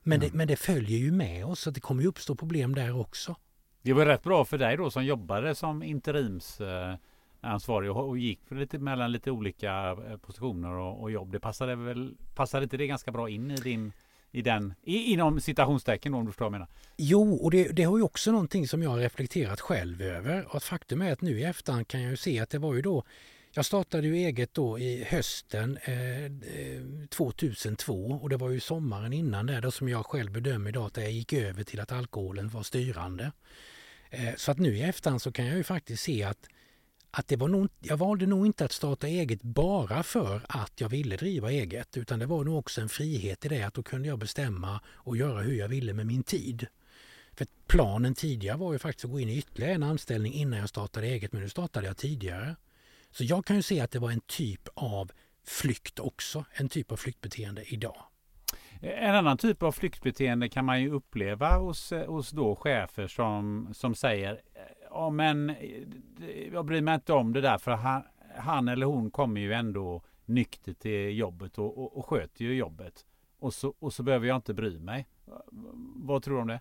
Men, mm. det, men det följer ju med oss, så det kommer ju uppstå problem där också. Det var rätt bra för dig då som jobbade som ansvarig och gick för lite mellan lite olika eh, positioner och, och jobb. Det passade väl, passade inte det ganska bra in i din i den, i, inom citationstecken om du förstår vad jag menar. Jo, och det, det, har ju också någonting som jag har reflekterat själv över. Och faktum är att nu i efterhand kan jag ju se att det var ju då jag startade ju eget då i hösten eh, eh 2002 och det var ju sommaren innan där då som jag själv bedömer idag att jag gick över till att alkoholen var styrande. Eh, så att nu i efterhand så kan jag ju faktiskt se att, att det var nog, jag valde nog inte att starta eget bara för att jag ville driva eget utan det var nog också en frihet i det att då kunde jag bestämma och göra hur jag ville med min tid. För planen tidigare var ju faktiskt att gå in i ytterligare en anställning innan jag startade eget men nu startade jag tidigare. Så jag kan ju se att det var en typ av flykt också, en typ av flyktbeteende idag. En annan typ av flyktbeteende kan man ju uppleva hos, eh, hos då chefer som, som säger ja men eh, jag bryr mig inte om det där för han, han eller hon kommer ju ändå nykter till jobbet och, och, och sköter ju jobbet. Och så, och så behöver jag inte bry mig. Vad tror du om det?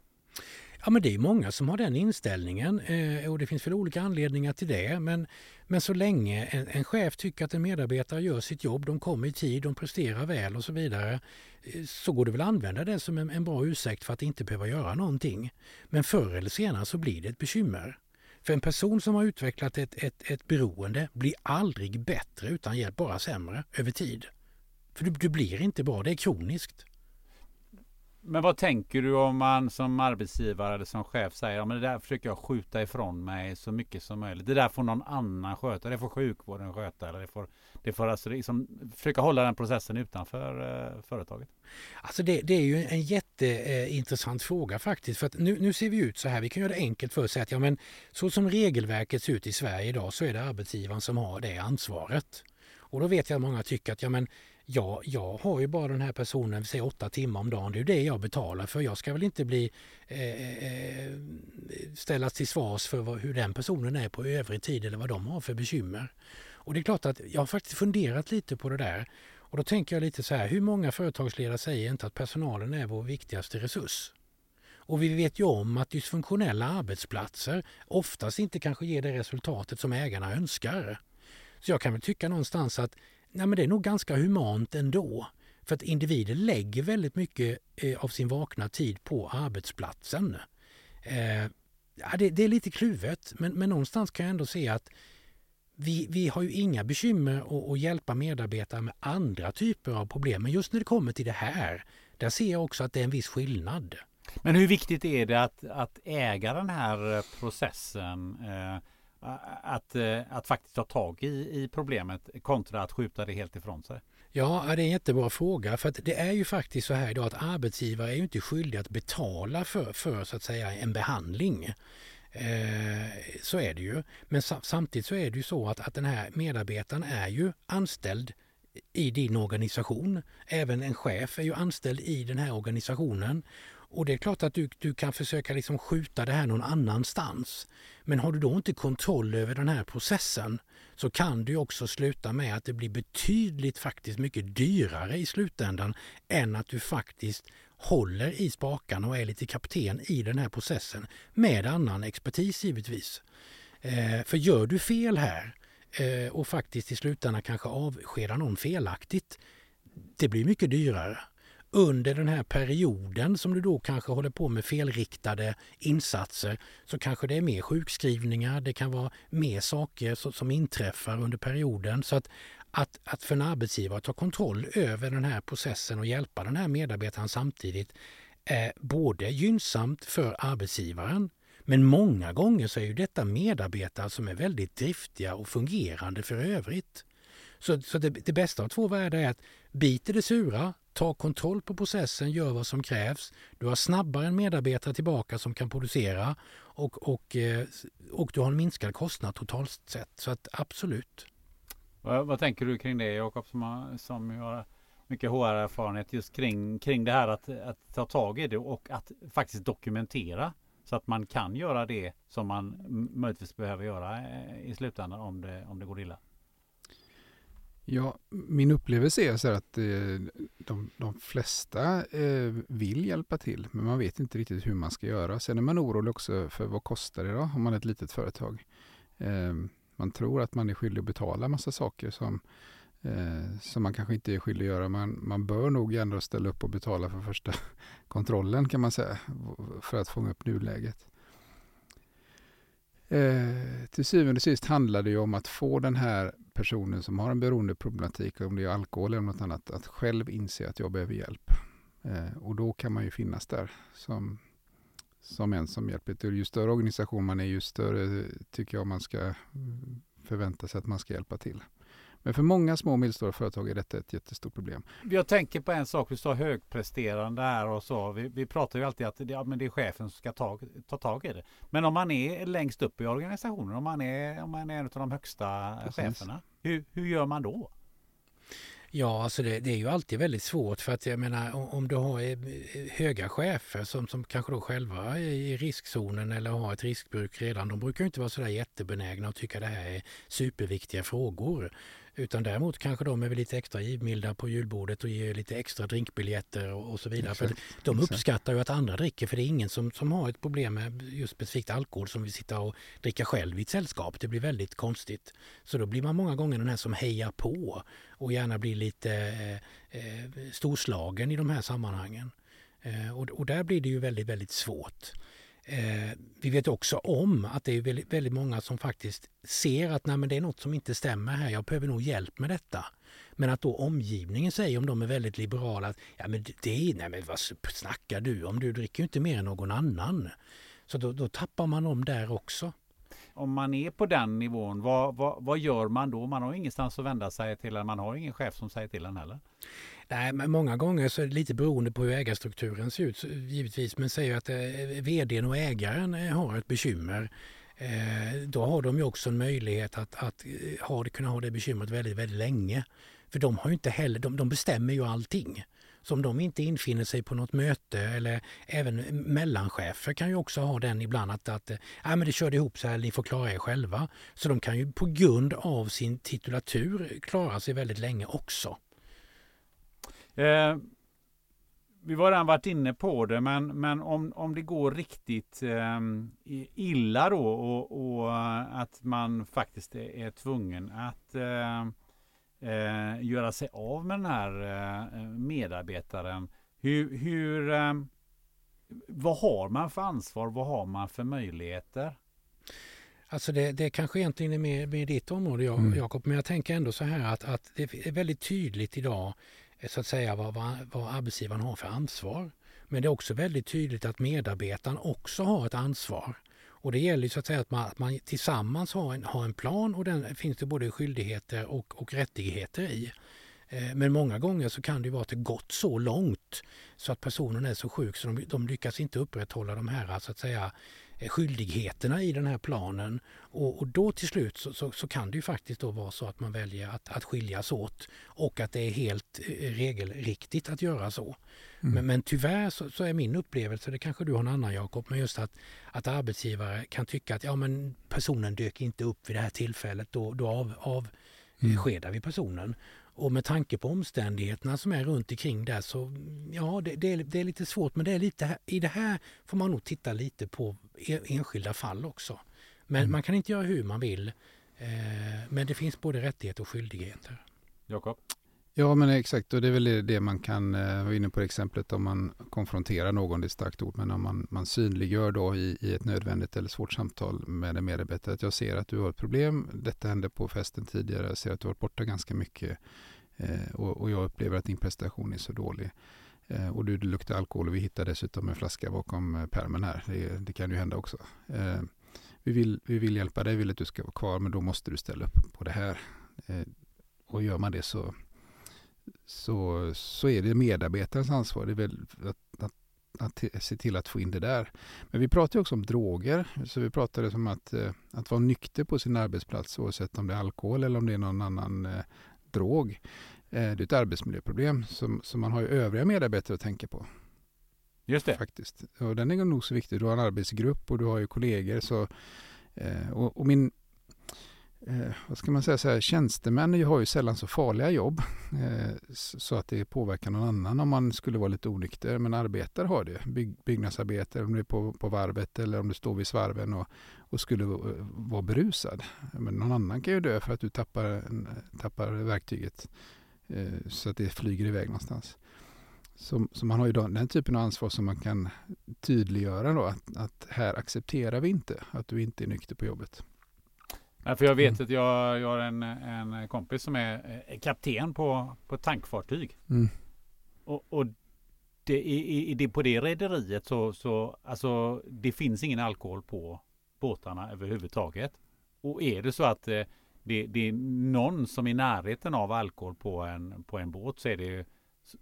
Ja men det är många som har den inställningen eh, och det finns väl olika anledningar till det. Men, men så länge en, en, chef tycker att en medarbetare gör sitt jobb, de kommer i tid, de presterar väl och så vidare. Eh, så går det väl att använda det som en, en bra ursäkt för att inte behöva göra någonting. Men förr eller senare så blir det ett bekymmer. För en person som har utvecklat ett, ett, ett beroende blir aldrig bättre utan hjälp, bara sämre över tid. För du, du blir inte bra, det är kroniskt. Men vad tänker du om man som arbetsgivare eller som chef säger ja, det där försöker jag skjuta ifrån mig så mycket som möjligt. Det där får någon annan sköta. Det får sjukvården sköta. Eller det får, det får alltså liksom försöka hålla den processen utanför eh, företaget. Alltså det, det, är ju en jätteintressant fråga faktiskt. För att nu, nu ser vi ut så här. Vi kan göra det enkelt för att säga att ja, men så som regelverket ser ut i Sverige idag så är det arbetsgivaren som har det ansvaret. Och då vet jag att många tycker att ja, men ja, jag har ju bara den här personen, säg åtta timmar om dagen, det är ju det jag betalar för. Jag ska väl inte bli eh, eh, ställas till svars för vad, hur den personen är på övrig tid eller vad de har för bekymmer. Och det är klart att jag har faktiskt funderat lite på det där. Och då tänker jag lite så här, hur många företagsledare säger inte att personalen är vår viktigaste resurs? Och vi vet ju om att dysfunktionella arbetsplatser oftast inte kanske ger det resultatet som ägarna önskar. Så jag kan väl tycka någonstans att nej men det är nog ganska humant ändå. För att individer lägger väldigt mycket eh, av sin vakna tid på arbetsplatsen. Eh, ja, det, det, är lite kluvet men, men någonstans kan jag ändå se att vi, vi har ju inga bekymmer att, att hjälpa medarbetare med andra typer av problem. Men just när det kommer till det här, där ser jag också att det är en viss skillnad. Men hur viktigt är det att, att äga den här eh, processen? Eh, att, eh, att faktiskt ta tag i, i problemet kontra att skjuta det helt ifrån sig? Ja, det är en jättebra fråga. För att det är ju faktiskt så här idag att arbetsgivare är ju inte skyldiga att betala för, för så att säga en behandling. Eh, så är det ju. Men samtidigt så är det ju så att, att den här medarbetaren är ju anställd i din organisation. Även en chef är ju anställd i den här organisationen. Och det är klart att du, du kan försöka liksom skjuta det här någon annanstans. Men har du då inte kontroll över den här processen så kan du också sluta med att det blir betydligt faktiskt mycket dyrare i slutändan än att du faktiskt håller i spakarna och är lite kapten i den här processen med annan expertis givetvis. Eh, för gör du fel här eh, och faktiskt i slutändan kanske avskedar någon felaktigt, det blir mycket dyrare under den här perioden som du då kanske håller på med felriktade insatser så kanske det är mer sjukskrivningar, det kan vara mer saker som inträffar under perioden. Så att, att, att för en arbetsgivare ta kontroll över den här processen och hjälpa den här medarbetaren samtidigt eh, är både gynnsamt för arbetsgivaren men många gånger så är ju detta medarbetare som är väldigt driftiga och fungerande för övrigt. Så, så det, det bästa av två världar är att bit i det sura, ta kontroll på processen, gör vad som krävs. Du har snabbare en medarbetare tillbaka som kan producera och, och, eh, och du har en minskad kostnad totalt sett. Så att absolut. Vad, vad tänker du kring det Jakob som har, som har mycket HR-erfarenhet just kring, kring det här att, att ta tag i det och att faktiskt dokumentera så att man kan göra det som man möjligtvis behöver göra eh, i slutändan om det, om det går illa? Ja, min upplevelse är så att eh, de, de flesta eh, vill hjälpa till, men man vet inte riktigt hur man ska göra. Sen är man orolig också för vad kostar det då om man är ett litet företag. Eh, man tror att man är skyldig att betala massa saker som, som man kanske inte är skyldig att göra. Man, man bör nog ändå ställa upp och betala för första kontrollen kan man säga, för att fånga upp nuläget. Eh, till syvende och sist handlar det ju om att få den här personen som har en beroendeproblematik, om det är alkohol eller något annat, att själv inse att jag behöver hjälp. Eh, och då kan man ju finnas där som, som en som hjälper till. Ju större organisation man är, ju större tycker jag man ska förvänta sig att man ska hjälpa till. Men för många små och medelstora företag är detta ett jättestort problem. Jag tänker på en sak, du sa högpresterande här och så. Vi, vi pratar ju alltid att det, ja, men det är chefen som ska ta, ta tag i det. Men om man är längst upp i organisationen, om man är, om man är en av de högsta Precis. cheferna, hur, hur gör man då? Ja, alltså det, det, är ju alltid väldigt svårt för att jag menar om du har eh, höga chefer som, som kanske då själva är i riskzonen eller har ett riskbruk redan. De brukar inte vara sådär jättebenägna och tycka det här är superviktiga frågor. Utan däremot kanske de är lite extra givmilda på julbordet och ger lite extra drinkbiljetter och, och så vidare. Exakt, för de uppskattar ju att andra dricker för det är ingen som, som har ett problem med just specifikt alkohol som vill sitta och dricka själv i ett sällskap. Det blir väldigt konstigt. Så då blir man många gånger den här som hejar på och gärna blir lite eh, eh storslagen i de här sammanhangen. Eh, och, och där blir det ju väldigt, väldigt svårt. Eh, vi vet också om att det är väldigt, väldigt många som faktiskt ser att nej, men det är något som inte stämmer här, jag behöver nog hjälp med detta. Men att då omgivningen säger, om de är väldigt liberala, att ja, men det, nej, men vad snackar du om? Du dricker ju inte mer än någon annan. Så då, då tappar man om där också. Om man är på den nivån, vad, vad, vad gör man då? Man har ingenstans att vända sig till, man har ingen chef som säger till en heller. Nej, men många gånger så är det lite beroende på hur ägarstrukturen ser ut givetvis. Men säger att eh, vdn och ägaren eh, har ett bekymmer eh, då har de ju också en möjlighet att, att eh, ha, kunna ha det bekymret väldigt, väldigt länge. För de har ju inte heller, de, de bestämmer ju allting. Så om de inte infinner sig på något möte eller även mellanchefer kan ju också ha den ibland att, att äh, men det körde ihop sig, ni får klara er själva. Så de kan ju på grund av sin titulatur klara sig väldigt länge också. Eh, vi var redan varit inne på det, men, men om, om det går riktigt eh, illa då och, och, att man faktiskt är, är tvungen att eh, eh, göra sig av med den här eh, medarbetaren. Hur, hur, eh, vad har man för ansvar? Vad har man för möjligheter? Alltså det, det kanske egentligen är mer med ditt område mm. Jakob, men jag tänker ändå så här att, att det är väldigt tydligt idag Eh, så att säga vad, vad, vad arbetsgivaren har för ansvar. Men det är också väldigt tydligt att medarbetaren också har ett ansvar. Och det gäller så att säga att man, att man tillsammans har en, har en plan och den finns det både skyldigheter och, och rättigheter i. Eh, men många gånger så kan det vara att det gått så långt så att personen är så sjuk så de, de lyckas inte upprätthålla de här så att säga skyldigheterna i den här planen. Och, och då till slut så, så, så, kan det ju faktiskt då vara så att man väljer att, att skiljas åt och att det är helt eh, regelriktigt att göra så. Mm. Men, men tyvärr så, så, är min upplevelse, det kanske du har en annan Jakob, men just att, att arbetsgivare kan tycka att ja men personen dök inte upp vid det här tillfället, då, då av, avskedar mm. vi personen. Och med tanke på omständigheterna som är runt omkring där så ja, det, det, är, det är lite svårt. Men det är lite, i det här får man nog titta lite på e, enskilda fall också. Men mm. man kan inte göra hur man vill. Eh, men det finns både rättigheter och skyldigheter. Jakob? Ja, men exakt. Och det är väl det man kan eh, vara inne på exemplet om man konfronterar någon, det är ett starkt ord, men om man, man synliggör då i, i ett nödvändigt eller svårt samtal med en medarbetare att jag ser att du har ett problem, detta hände på festen tidigare, jag ser att du har varit borta ganska mycket eh, och, och, jag upplever att din prestation är så dålig. Eh, och du, du luktar alkohol och vi hittar dessutom en flaska bakom eh, pärmen här. Det, det, kan ju hända också. Eh, vi, vill, vi vill hjälpa dig, vi vill att du ska vara kvar, men då måste du ställa upp på det här. Eh, och gör man det så så, så är det medarbetarens ansvar. Det är väl att, att, att, se till att få in det där. Men vi pratar också om droger. Så vi pratade om att, eh, att vara nykter på sin arbetsplats oavsett om det är alkohol eller om det är någon annan eh, drog. Eh, det är ett arbetsmiljöproblem som, som man har ju övriga medarbetare att tänka på. Just det. Faktiskt. Och den är nog så viktig. Du har en arbetsgrupp och du har ju kollegor. Så, eh, och, och min eh, vad ska man säga, så här, tjänstemän har ju sällan så farliga jobb eh, så att det påverkar någon annan om man skulle vara lite onykter. Men arbetare har det. Bygg, byggnadsarbetare, om du är på, på varvet eller om du står vid svarven och, och skulle vara berusad. Men någon annan kan ju dö för att du tappar, tappar verktyget eh, så att det flyger iväg någonstans. Så, så, man har ju den typen av ansvar som man kan tydliggöra då att, att här accepterar vi inte att du inte är nykter på jobbet. Ja, för jag vet mm. att jag, jag har en, en kompis som är kapten på, på tankfartyg. Mm. Och, och det, i, i, på det rederiet så, så alltså, det finns ingen alkohol på båtarna överhuvudtaget. Och är det så att eh, det, det, är någon som är i närheten av alkohol på en, på en båt så är det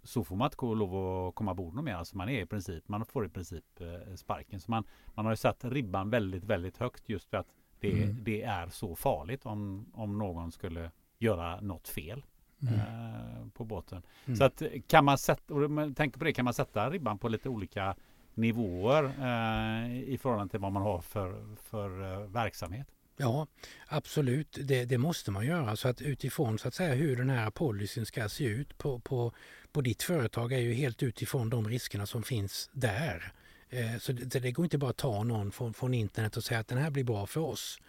så får man inte gå lov att komma ombord någon mer. Alltså man är i princip, man får i princip eh, sparken. Så man, man har ju satt ribban väldigt, väldigt högt just för att det, mm. det är så farligt om, om någon skulle göra något fel. Mm. Eh, på båten. Mm. Så att kan man sätta, och man tänker på det, kan man sätta ribban på lite olika nivåer eh, i förhållande till vad man har för, för eh, verksamhet? Ja, absolut. Det, det, måste man göra. Så att utifrån så att säga hur den här policyn ska se ut på, på, på ditt företag är ju helt utifrån de riskerna som finns där. Eh, så det, går inte bara att ta någon från, från internet och säga att den här blir bra för oss.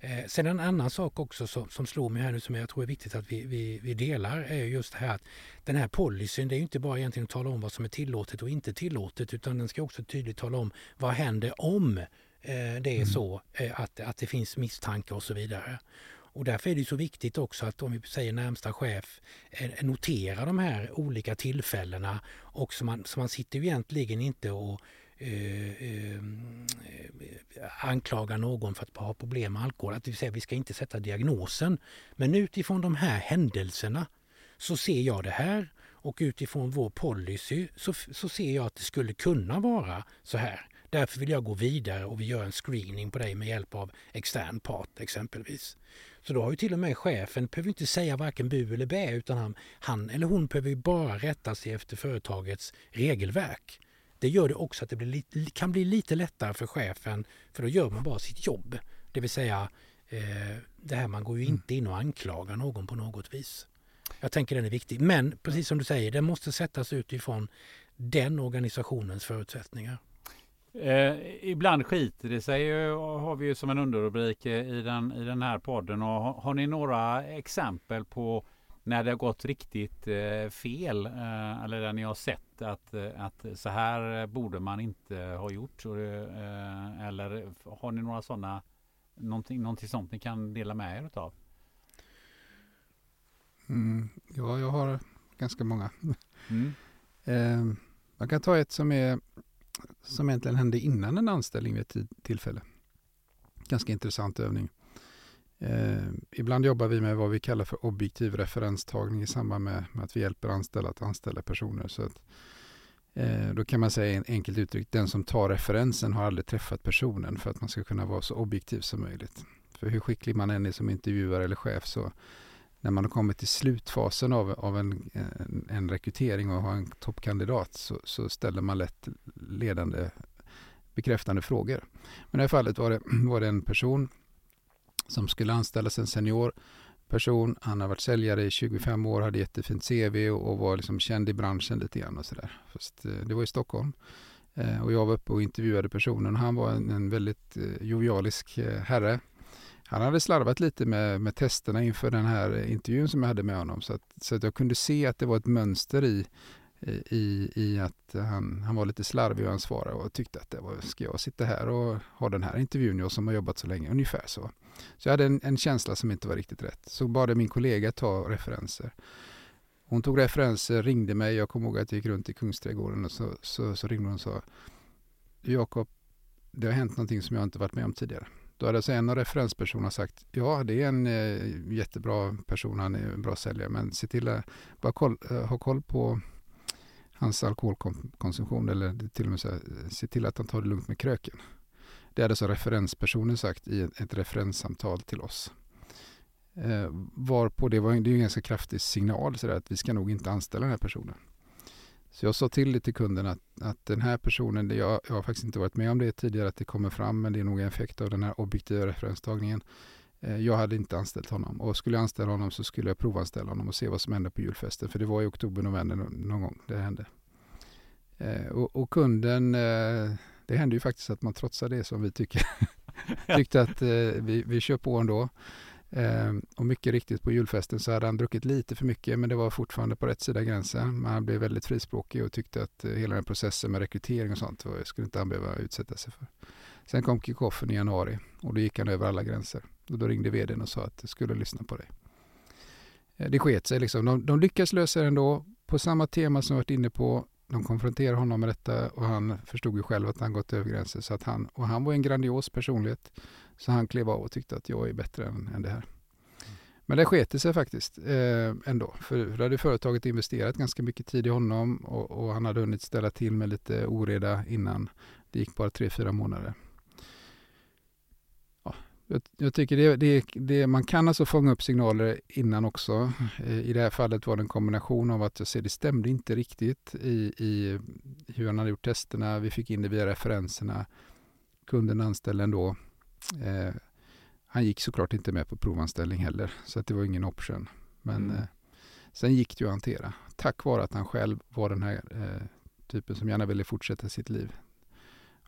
Eh, sen en annan sak också som, som slår mig här nu som jag tror är viktigt att vi, vi, vi delar är just det här att den här policyn det är inte bara egentligen att tala om vad som är tillåtet och inte tillåtet utan den ska också tydligt tala om vad händer om eh, det är mm. så att, att det finns misstankar och så vidare. Och därför är det så viktigt också att om vi säger närmsta chef notera de här olika tillfällena och så man, så man sitter ju egentligen inte och Eh, eh, eh, anklaga någon för att ha problem med alkohol. Att det vill säga, vi ska inte sätta diagnosen. Men utifrån de här händelserna så ser jag det här och utifrån vår policy så, så ser jag att det skulle kunna vara så här. Därför vill jag gå vidare och vi gör en screening på dig med hjälp av extern part exempelvis. Så då har ju till och med chefen behöver inte säga varken bu eller bä utan han, han eller hon behöver bara rätta sig efter företagets regelverk. Det gör det också att det blir, kan bli lite lättare för chefen för då gör man bara sitt jobb. Det vill säga eh, det här man går ju mm. inte in och anklagar någon på något vis. Jag tänker den är viktig. Men precis som du säger, den måste sättas utifrån den organisationens förutsättningar. Eh, ibland skiter det sig har vi ju som en underrubrik i den, i den här podden. Och har, har ni några exempel på när det har gått riktigt eh, fel eh, eller där ni har sett att, att så här borde man inte ha gjort? Eh, eller har ni några sådana någonting, någonting sånt ni kan dela med er utav? Mm, ja, jag har ganska många. Mm. eh, kan ta ett som, är, som egentligen hände innan en anställning vid ett tillfälle. Ganska intressant övning. Eh, ibland jobbar vi med vad vi kallar för objektiv referenstagning i samband med, med att vi hjälper anställda att anställa personer. Så att, eh, då kan man säga enkelt uttryckt, den som tar referensen har aldrig träffat personen för att man ska kunna vara så objektiv som möjligt. För hur skicklig man än är som intervjuare eller chef så när man har kommit till slutfasen av, av en, en, en rekrytering och har en toppkandidat så, så, ställer man lätt ledande bekräftande frågor. Men i det här fallet var det, var det en person som skulle anställas, en senior person. Han har varit säljare i 25 år, hade jättefint CV och, och var liksom känd i branschen lite grann och sådär. Fast eh, det var i Stockholm. Eh, och jag var uppe och intervjuade personen. Han var en, en väldigt eh, jovialisk eh, herre han hade slarvat lite med, med testerna inför den här intervjun som jag hade med honom. Så att, så att jag kunde se att det var ett mönster i, i, i att han, han var lite slarvig och han svarade och tyckte att det var, ska jag sitta här och ha den här intervjun, jag som har jobbat så länge, ungefär så. Så jag hade en, en känsla som inte var riktigt rätt. Så bad min kollega ta referenser. Hon tog referenser, ringde mig, jag kommer ihåg att jag gick runt i Kungsträdgården och så, så, så ringde hon och sa Jakob, det har hänt någonting som jag inte varit med om tidigare. Då hade alltså en av referenspersonerna sagt ja, det är en eh, jättebra person, han är en bra säljare, men se till att bara koll, eh, ha koll på hans alkoholkonsumtion eller till och med så se till att han tar det lugnt med kröken. Det hade så referenspersonen sagt i ett, ett referenssamtal till oss. Eh, varpå det var det är en ganska kraftig signal så att vi ska nog inte anställa den här personen. Så jag sa till det till kunden att, att den här personen, jag, jag har faktiskt inte varit med om det tidigare att det kommer fram, men det är nog en effekt av den här objektiva referenstagningen. Eh, jag hade inte anställt honom och skulle jag anställa honom så skulle jag provanställa honom och se vad som hände på julfesten. För det var i oktober, november någon gång det hände. Eh, och, och kunden, eh, det hände ju faktiskt att man trotsar det som vi tycker. Tyckte att vi, vi kör på ändå. Eh, och mycket riktigt på julfesten så hade han druckit lite för mycket men det var fortfarande på rätt sida gränsen. Men han blev väldigt frispråkig och tyckte att hela den processen med rekrytering och sånt skulle inte han behöva utsätta sig för. Sen kom kickoffen i januari och då gick han över alla gränser. Och då ringde vdn och sa att jag skulle lyssna på dig. Eh, det sket sig liksom. De, de lyckas lösa det ändå på samma tema som vi varit inne på. De konfronterade honom med detta och han förstod ju själv att han gått över gränsen. Så att han, och han var en grandios personlighet. Så han klev av och tyckte att jag är bättre än, än det här. Men det skete sig faktiskt eh, ändå. För då hade företaget investerat ganska mycket tid i honom och, och, han hade hunnit ställa till med lite oreda innan. Det gick bara tre, fyra månader. Ja, jag, jag tycker det, det, det, man kan alltså fånga upp signaler innan också. Eh, I det här fallet var det en kombination av att jag ser det stämde inte riktigt i, i hur han hade gjort testerna. Vi fick in det via referenserna. Kunden anställde ändå Eh, han gick såklart inte med på provanställning heller, så att det var ingen option. Men mm. eh, sen gick det ju att hantera, tack vare att han själv var den här eh, typen som gärna ville fortsätta sitt liv.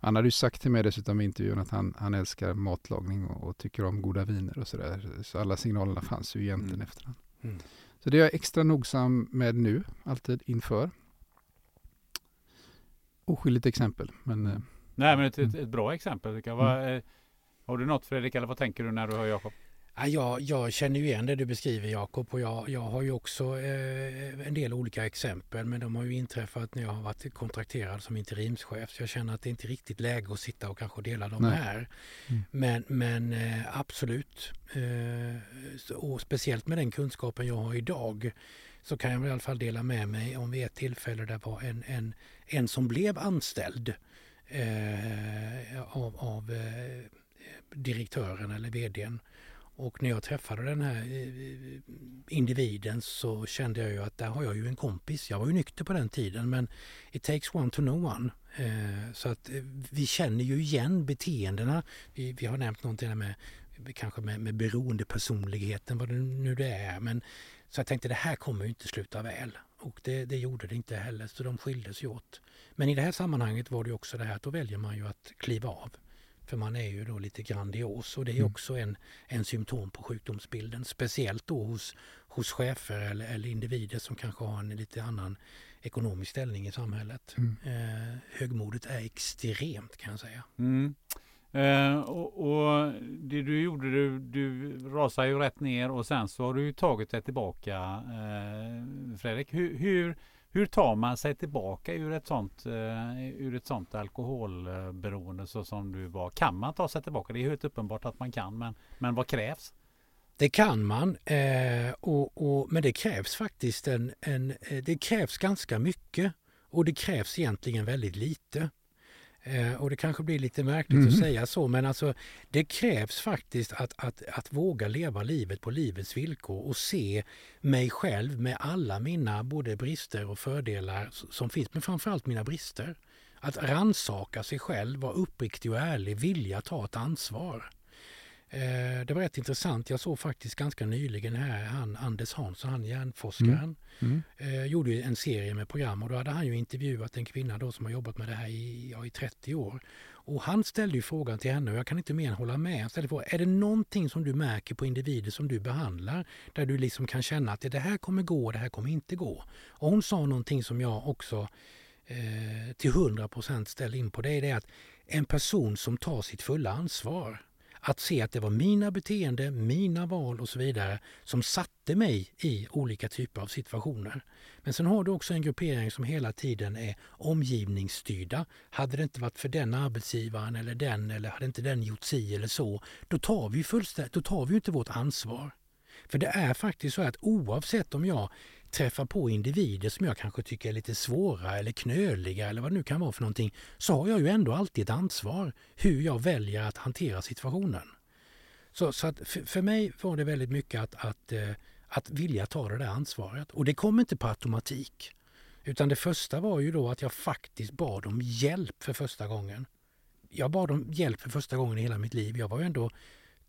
Han hade ju sagt till mig dessutom i intervjun att han, han älskar matlagning och, och tycker om goda viner och sådär. Så alla signalerna fanns ju egentligen mm. efterhand. Mm. Så det är jag extra nogsam med nu, alltid inför. Oskyldigt exempel, men... Eh, Nej, men ett, ett, ett bra exempel. Det kan vara, mm. Har du något Fredrik eller vad tänker du när du hör Jakob? Ja, jag, känner ju igen det du beskriver Jakob och jag, jag har ju också eh, en del olika exempel men de har ju inträffat när jag har varit kontrakterad som interimschef så jag känner att det inte är riktigt läge att sitta och kanske dela dem Nej. här. Mm. Men, men eh, absolut, eh, och speciellt med den kunskapen jag har idag så kan jag i alla fall dela med mig om vid ett tillfälle där var en, en, en som blev anställd eh, av, av eh, direktören eller vdn. Och när jag träffade den här eh, eh, individen så kände jag ju att där har jag ju en kompis. Jag var ju nykter på den tiden men it takes one to know one. Eh, så att vi känner ju igen beteendena. Vi, vi har nämnt någonting med kanske med, med beroendepersonligheten, vad det nu det är. Men, så jag tänkte det här kommer ju inte sluta väl. Och det, det gjorde det inte heller, så de skildes ju åt. Men i det här sammanhanget var det också det här att då väljer man ju att kliva av. För man är ju då lite grandios och det är mm. också en, en symptom på sjukdomsbilden. Speciellt då hos, hos chefer eller, eller individer som kanske har en lite annan ekonomisk ställning i samhället. Mm. Eh, högmodet är extremt kan jag säga. Mm. Eh, och, och, det du gjorde, du, du rasade ju rätt ner och sen så har du tagit dig tillbaka eh, Fredrik. Hur, hur, hur tar man sig tillbaka ur ett sånt, uh, ur ett sånt alkoholberoende så som du var? Kan man ta sig tillbaka? Det är helt uppenbart att man kan, men, men vad krävs? Det kan man, eh, och, och, men det krävs faktiskt en, en, eh, det krävs ganska mycket och det krävs egentligen väldigt lite. Eh, och det kanske blir lite märkligt mm. att säga så, men alltså det krävs faktiskt att, att, att våga leva livet på livets villkor och se mig själv med alla mina både brister och fördelar som finns, men framförallt mina brister. Att ransaka sig själv, vara uppriktig och ärlig, vilja ta ett ansvar. Eh, det var rätt intressant. Jag såg faktiskt ganska nyligen här, han Anders Hansson, han hjärnforskaren, mm. Mm. Eh, gjorde en serie med program och då hade han ju intervjuat en kvinna då som har jobbat med det här i, ja, i 30 år. Och han ställde ju frågan till henne och jag kan inte mer än hålla med. Han ställde frågan, är det någonting som du märker på individer som du behandlar där du liksom kan känna att det här kommer gå och det här kommer inte gå? Och hon sa någonting som jag också eh, till 100 procent ställer in på. Det är det att en person som tar sitt fulla ansvar att se att det var mina beteenden, mina val och så vidare som satte mig i olika typer av situationer. Men sen har du också en gruppering som hela tiden är omgivningsstyrda. Hade det inte varit för den arbetsgivaren eller den eller hade inte den gjort si eller så, då tar vi, fullständigt, då tar vi inte vårt ansvar. För det är faktiskt så att oavsett om jag träffar på individer som jag kanske tycker är lite svåra eller knöliga eller vad det nu kan vara för någonting, så har jag ju ändå alltid ett ansvar hur jag väljer att hantera situationen. Så, så att för, för mig var det väldigt mycket att, att, eh, att vilja ta det där ansvaret. Och det kom inte på automatik. Utan det första var ju då att jag faktiskt bad om hjälp för första gången. Jag bad om hjälp för första gången i hela mitt liv. Jag var ju ändå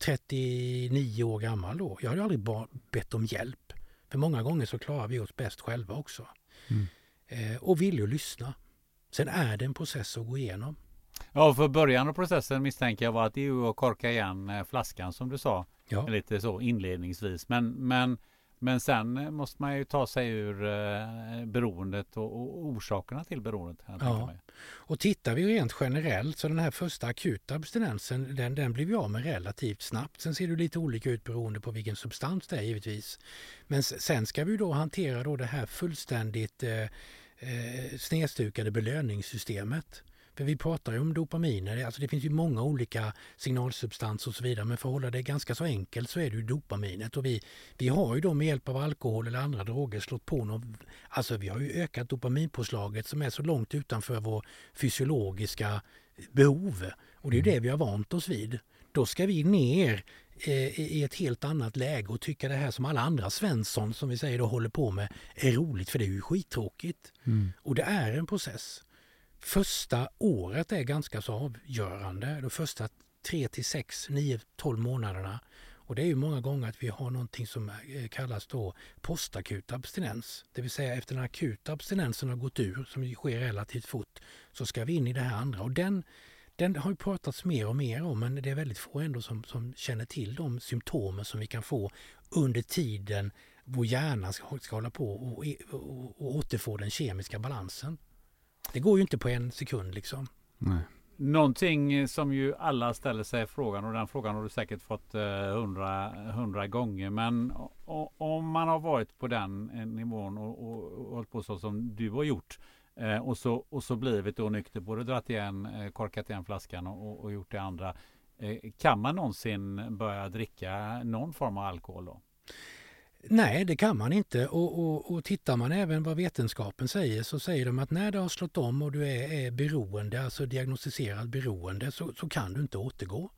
39 år gammal då. Jag hade aldrig bett om hjälp. För många gånger så klarar vi oss bäst själva också. Mm. Eh, och villig att lyssna. Sen är det en process att gå igenom. Ja, för början av processen misstänker jag var att det är att korka igen eh, flaskan som du sa. Ja. Lite så inledningsvis. Men, men men sen måste man ju ta sig ur eh, beroendet och, och orsakerna till beroendet. Ja. Och tittar vi rent generellt så den här första akuta abstinensen den, den blir vi av med relativt snabbt. Sen ser det lite olika ut beroende på vilken substans det är givetvis. Men sen ska vi då hantera då det här fullständigt eh, eh, snedstukade belöningssystemet. För vi pratar ju om dopaminer, alltså det finns ju många olika signalsubstanser och så vidare men för att hålla det ganska så enkelt så är det ju dopaminet och vi, vi har ju då med hjälp av alkohol eller andra droger slått på någon, alltså vi har ju ökat dopaminpåslaget som är så långt utanför vår fysiologiska behov och det är ju mm. det vi har vant oss vid. Då ska vi ner eh, i ett helt annat läge och tycka det här som alla andra Svensson som vi säger då håller på med är roligt för det är ju skittråkigt. Mm. Och det är en process. Första året är ganska så avgörande. De första 3 till 6, 9, 12 månaderna. Och det är ju många gånger att vi har någonting som eh, kallas då postakut abstinens. Det vill säga efter den akuta abstinensen har gått ur, som sker relativt fort, så ska vi in i det här andra. Och den, den har ju pratats mer och mer om, men det är väldigt få ändå som, som känner till de symptomen som vi kan få under tiden vår hjärna ska, ska hålla på och, och, och återfå den kemiska balansen. Det går ju inte på en sekund liksom. Nej. Någonting som ju alla ställer sig frågan och den frågan har du säkert fått eh, hundra, hundra gånger. Men om man har varit på den eh, nivån och, och, och hållit på så som du har gjort eh, och, så, och så blivit då nykter, både dratt igen, eh, korkat igen flaskan och, och gjort det andra. Eh, kan man någonsin börja dricka någon form av alkohol då? Nej, det kan man inte. Och, och, och tittar man även vad vetenskapen säger så säger de att när det har slått om och du är, är beroende, alltså diagnostiserad beroende, så, så kan du inte återgå.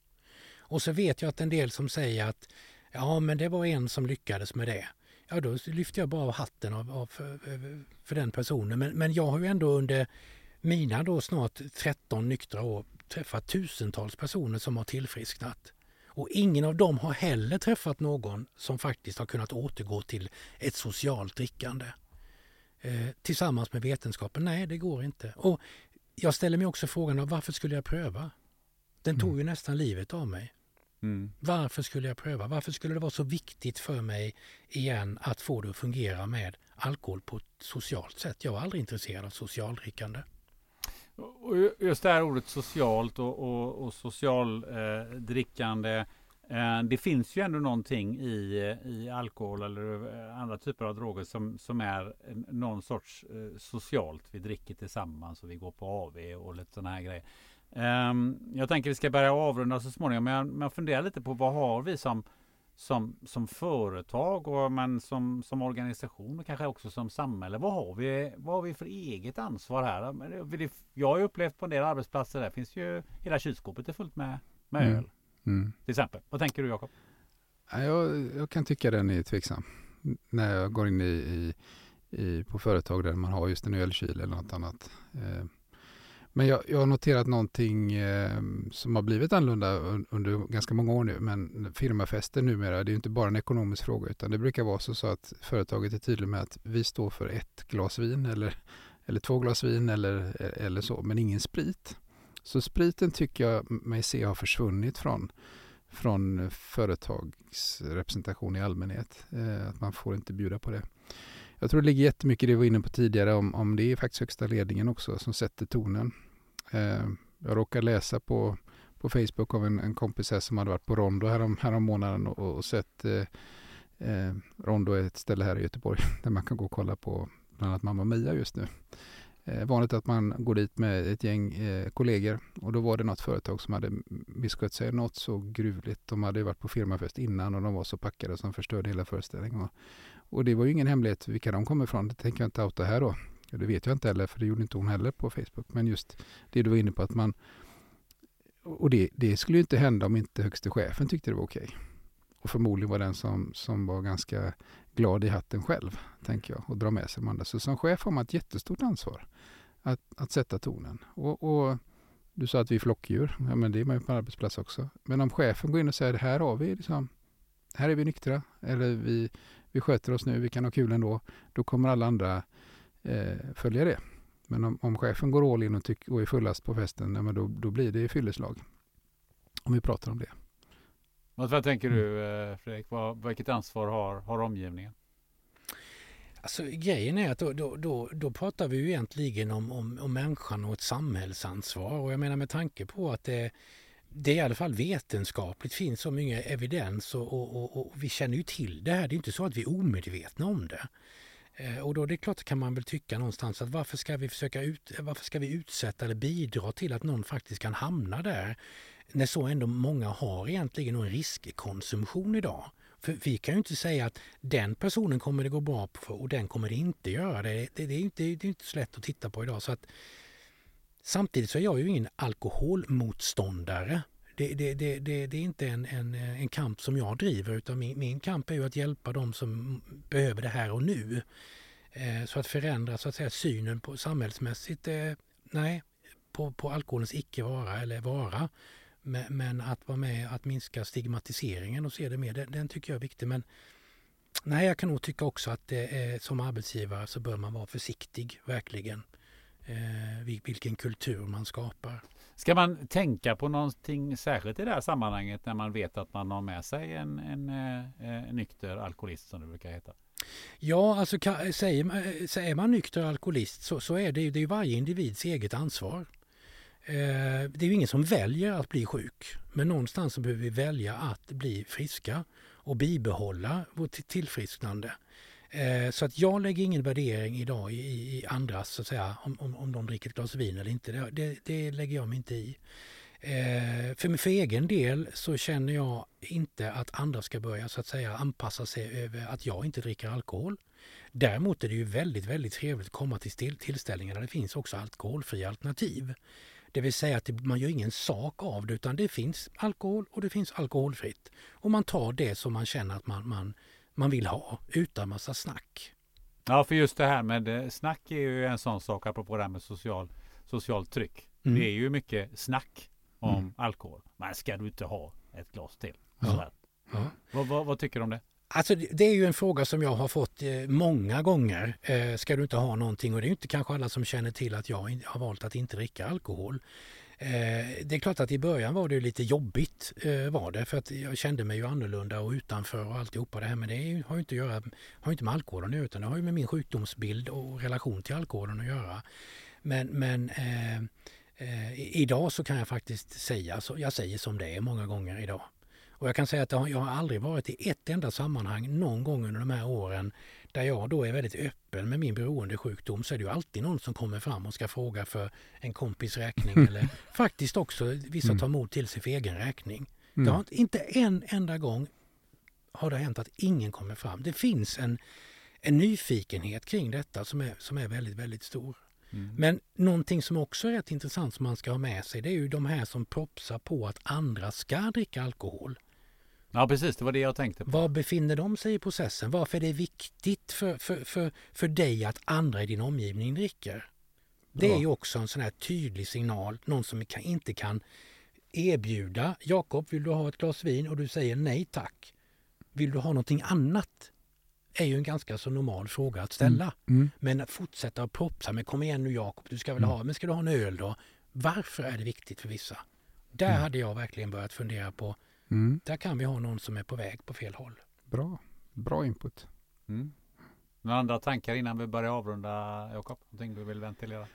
Och så vet jag att en del som säger att ja, men det var en som lyckades med det. Ja, då lyfter jag bara av hatten av, av för, för, den personen. Men, men jag har ju ändå under mina då snart 13 nyktra år träffat tusentals personer som har tillfrisknat. Och ingen av dem har heller träffat någon som faktiskt har kunnat återgå till ett socialt drickande. Eh, tillsammans med vetenskapen, nej det går inte. Och jag ställer mig också frågan, varför skulle jag pröva? Den tog mm. ju nästan livet av mig. Mm. Varför skulle jag pröva? Varför skulle det vara så viktigt för mig igen att få det att fungera med alkohol på ett socialt sätt? Jag var aldrig intresserad av socialdrickande. Och just det här ordet socialt och, och, och socialdrickande. Eh, eh, det finns ju ändå någonting i, i alkohol eller eh, andra typer av droger som, som är någon sorts eh, socialt. Vi dricker tillsammans och vi går på AV och lite sådana här grejer. Ehm, jag tänker vi ska börja avrunda så småningom, men jag, men jag funderar lite på vad har vi som, som, som företag och men som, som organisation och kanske också som samhälle. Vad har, vi, vad har vi för eget ansvar här? Jag har ju upplevt på en del arbetsplatser där finns ju hela kylskåpet är fullt med, med mm. öl. Mm. Till exempel. Vad tänker du Jakob? Jag, jag kan tycka den är tveksam. När jag går in i, i, i på företag där man har just en ölkyl eller något annat. Eh, men jag, jag har noterat någonting eh, som har blivit annorlunda under ganska många år nu. Men firmafester numera, det är inte bara en ekonomisk fråga utan det brukar vara så, så att företaget är tydligt med att vi står för ett glas vin eller, eller två glas vin eller, eller så, men ingen sprit. Så spriten tycker jag mig se har försvunnit från, från företagsrepresentation i allmänhet. Eh, att man får inte bjuda på det. Jag tror det ligger jättemycket i det vi var inne på tidigare om, om det är faktiskt högsta ledningen också som sätter tonen. Eh, jag råkade läsa på, på Facebook av en, en kompis här som hade varit på Rondo härom, härom månaden och, och sett eh, eh, Rondo är ett ställe här i Göteborg där man kan gå och kolla på bland annat Mamma Mia just nu. Eh, vanligt att man går dit med ett gäng eh, kollegor och då var det något företag som hade misskött sig något så gruvligt. De hade varit på firmafest innan och de var så packade som förstörde hela föreställningen. Och, och det var ju ingen hemlighet vilka de kommer ifrån. Det tänker jag inte outa här då. Det vet jag inte heller, för det gjorde inte hon heller på Facebook. Men just det du var inne på att man... Och det, det skulle ju inte hända om inte högste chefen tyckte det var okej. Och förmodligen var den som, som var ganska glad i hatten själv, tänker jag, och dra med sig de andra. Så som chef har man ett jättestort ansvar att, att sätta tonen. Och, och du sa att vi är flockdjur, ja men det är man ju på arbetsplats också. Men om chefen går in och säger här har vi liksom, här är vi nyktra, eller vi, vi sköter oss nu, vi kan ha kul ändå, då kommer alla andra följa det. Men om, om chefen går all in och, tyck, och är fullast på festen, ja, men då, då blir det fylleslag. Om vi pratar om det. Vad tänker du eh, Fredrik? Vad, vilket ansvar har, har omgivningen? Alltså, grejen är att då, då, då, då pratar vi ju egentligen om, om, om människan och ett samhällsansvar. Och jag menar med tanke på att det, det i alla fall vetenskapligt finns så mycket evidens och, och, och, och, vi känner ju till det här. Det är inte så att vi är omedvetna om det. Eh, och då det är klart kan man väl tycka någonstans att varför ska vi försöka ut, varför ska vi utsätta eller bidra till att någon faktiskt kan hamna där när så ändå många har egentligen en riskkonsumtion idag. För vi kan ju inte säga att den personen kommer det gå bra på och den kommer det inte göra. Det, det, det, är, inte, det är inte så lätt att titta på idag. Så att, samtidigt så är jag ju ingen alkoholmotståndare. Det, det, det, det, det är inte en, en, en kamp som jag driver utan min, min kamp är ju att hjälpa de som behöver det här och nu. Eh, så att förändra så att säga, synen på samhällsmässigt, eh, nej, på, på alkoholens icke-vara eller vara. Men, men, att vara med att minska stigmatiseringen och se det mer, den, den, tycker jag är viktig. Men nej, jag kan nog tycka också att eh, eh som arbetsgivare så bör man vara försiktig, verkligen. Eh, vilken kultur man skapar. Ska man tänka på någonting särskilt i det här sammanhanget när man vet att man har med sig en, en, en, nykter alkoholist som det brukar heta? Ja, alltså säger man, säger man nykter alkoholist så, så är det, det är varje individs eget ansvar. Eh, det är ju ingen som väljer att bli sjuk, men någonstans så behöver vi välja att bli friska och bibehålla vårt tillfrisknande. Eh, så att jag lägger ingen värdering idag i, i andras, så att säga, om, om, om de dricker ett glas vin eller inte. Det, det, det lägger jag mig inte i. Eh, för, för egen del så känner jag inte att andra ska börja så att säga anpassa sig över att jag inte dricker alkohol. Däremot är det ju väldigt, väldigt trevligt att komma till still, tillställningar där det finns också alkoholfria alternativ. Det vill säga att man gör ingen sak av det utan det finns alkohol och det finns alkoholfritt. Och man tar det som man känner att man, man, man vill ha utan massa snack. Ja, för just det här med eh, snack är ju en sån sak apropå det här med social, socialt tryck. Mm. Det är ju mycket snack om Mm. alkohol. Men ska du inte ha ett glas till? Ja. Ja. Vad, vad, vad tycker du om det? Alltså det är ju en fråga som jag har fått eh, många gånger. Eh, ska du inte ha någonting? Och det är ju inte kanske alla som känner till att jag har valt att inte dricka alkohol. Eh, det är klart att i början var det lite jobbigt eh, var det för att jag kände mig ju annorlunda och utanför och alltihopa det här. Men det har ju inte, att göra, har inte med alkoholen att göra utan det har ju med min sjukdomsbild och relation till alkoholen att göra. Men, men eh, eh, idag så kan jag faktiskt säga, så jag säger som det är många gånger idag. Och jag kan säga att har- jag har aldrig varit i ett enda sammanhang någon gång under de här åren där jag då är väldigt öppen med min beroendesjukdom så är det ju alltid någon som kommer fram och ska fråga för en kompis räkning eller faktiskt också vissa Mm. tar emot till sig för egen räkning. Mm. Det har inte- en enda gång har det hänt att ingen kommer fram. Det finns en, en nyfikenhet kring detta som är, som är väldigt, väldigt stor. Men någonting som också är rätt intressant som man ska ha med sig det är ju de här som propsar på att andra ska dricka alkohol. Ja, precis. Det var det jag tänkte på. Var befinner de sig i processen? Varför är det viktigt för, för, för, för dig att andra i din omgivning dricker? Det är ju också en sån här tydlig signal, någon som kan, inte kan erbjuda Jakob, vill du ha ett glas vin? Och du säger nej tack. Vill du ha någonting annat? är ju en ganska så normal fråga att ställa. Mm. Men att fortsätta att propsa med kom igen nu Jakob, du ska väl Mm. ha, men ska du ha en öl då? Varför är det viktigt för vissa? Där Mm. hade jag verkligen börjat fundera på, Mm. där kan vi ha någon som är på väg på fel håll. Bra. Bra input. Mm. Några andra tankar innan vi börjar avrunda, Jakob? Någonting du vill ventilera?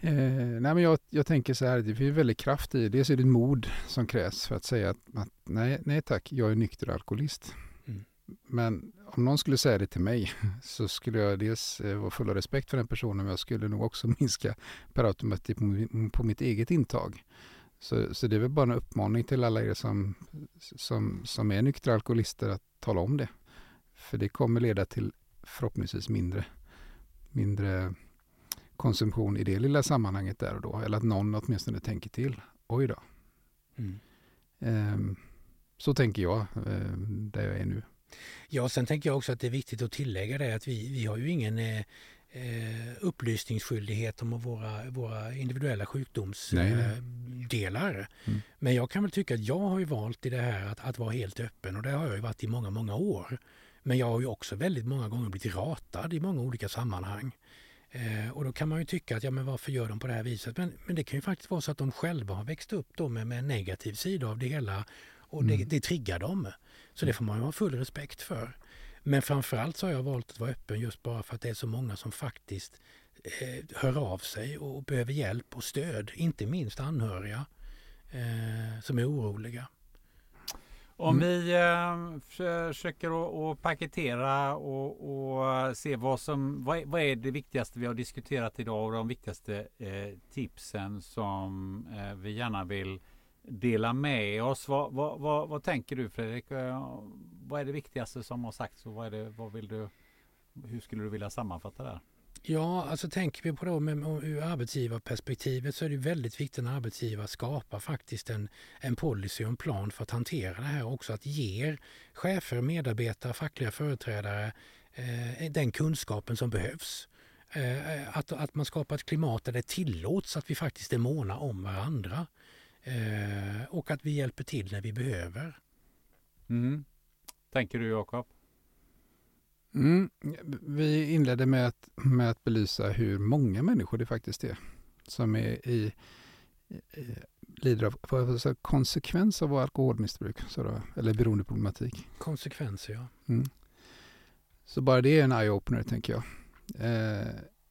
Eh, nej men jag, jag tänker så här, det finns väldigt kraft i det. Dels är det mod som krävs för att säga att, att nej, nej tack, jag är nykter alkoholist. Mm. Men om någon skulle säga det till mig så skulle jag dels eh, vara full av respekt för den personen men jag skulle nog också minska per automatik på, på mitt eget intag. Så, så det är väl bara en uppmaning till alla er som, som, som är nyktra alkoholister att tala om det. För det kommer leda till förhoppningsvis mindre, mindre konsumtion i det lilla sammanhanget där och då. Eller att någon åtminstone tänker till. Oj då. Mm. Ehm, så tänker jag ehm, där jag är nu. Ja, sen tänker jag också att det är viktigt att tillägga det att vi, vi har ju ingen eh, eh, upplysningsskyldighet om våra, våra individuella sjukdomsdelar. Mm. Men jag kan väl tycka att jag har ju valt i det här att, att vara helt öppen och det har jag ju varit i många, många år. Men jag har ju också väldigt många gånger blivit ratad i många olika sammanhang. Eh, och då kan man ju tycka att ja, men varför gör de på det här viset? Men, men det kan ju faktiskt vara så att de själva har växt upp då med, med en negativ sida av det hela och det, Mm. det triggar dem. Så det får man ju ha full respekt för. Men framförallt så har jag valt att vara öppen just bara för att det är så många som faktiskt eh, hör av sig och behöver hjälp och stöd. Inte minst anhöriga eh, som är oroliga. Om Mm. vi eh, försöker att, att paketera och, och se vad som vad är, vad är det viktigaste vi har diskuterat idag och de viktigaste eh, tipsen som eh, vi gärna vill dela med oss. Vad, vad, vad, vad tänker du Fredrik? Eh, vad är det viktigaste som har sagts och vad, är det, vad vill du, hur skulle du vilja sammanfatta det? här? Ja, alltså tänker vi på det med, med, ur arbetsgivarperspektivet så är det väldigt viktigt när arbetsgivare skapar faktiskt en, en policy och en plan för att hantera det här också. Att ge chefer, medarbetare, fackliga företrädare eh, den kunskapen som behövs. Eh, att, att man skapar ett klimat där det tillåts att vi faktiskt är måna om varandra. Eh, och att vi hjälper till när vi behöver. Mm. Tänker du Jakob? Mm. Vi inledde med att, med att belysa hur många människor det faktiskt är som är i, i lider av säga, konsekvens av alkoholmissbruk så då, eller beroendeproblematik. Konsekvenser, ja. Mm. Så bara det är en eye-opener tänker jag. Eh,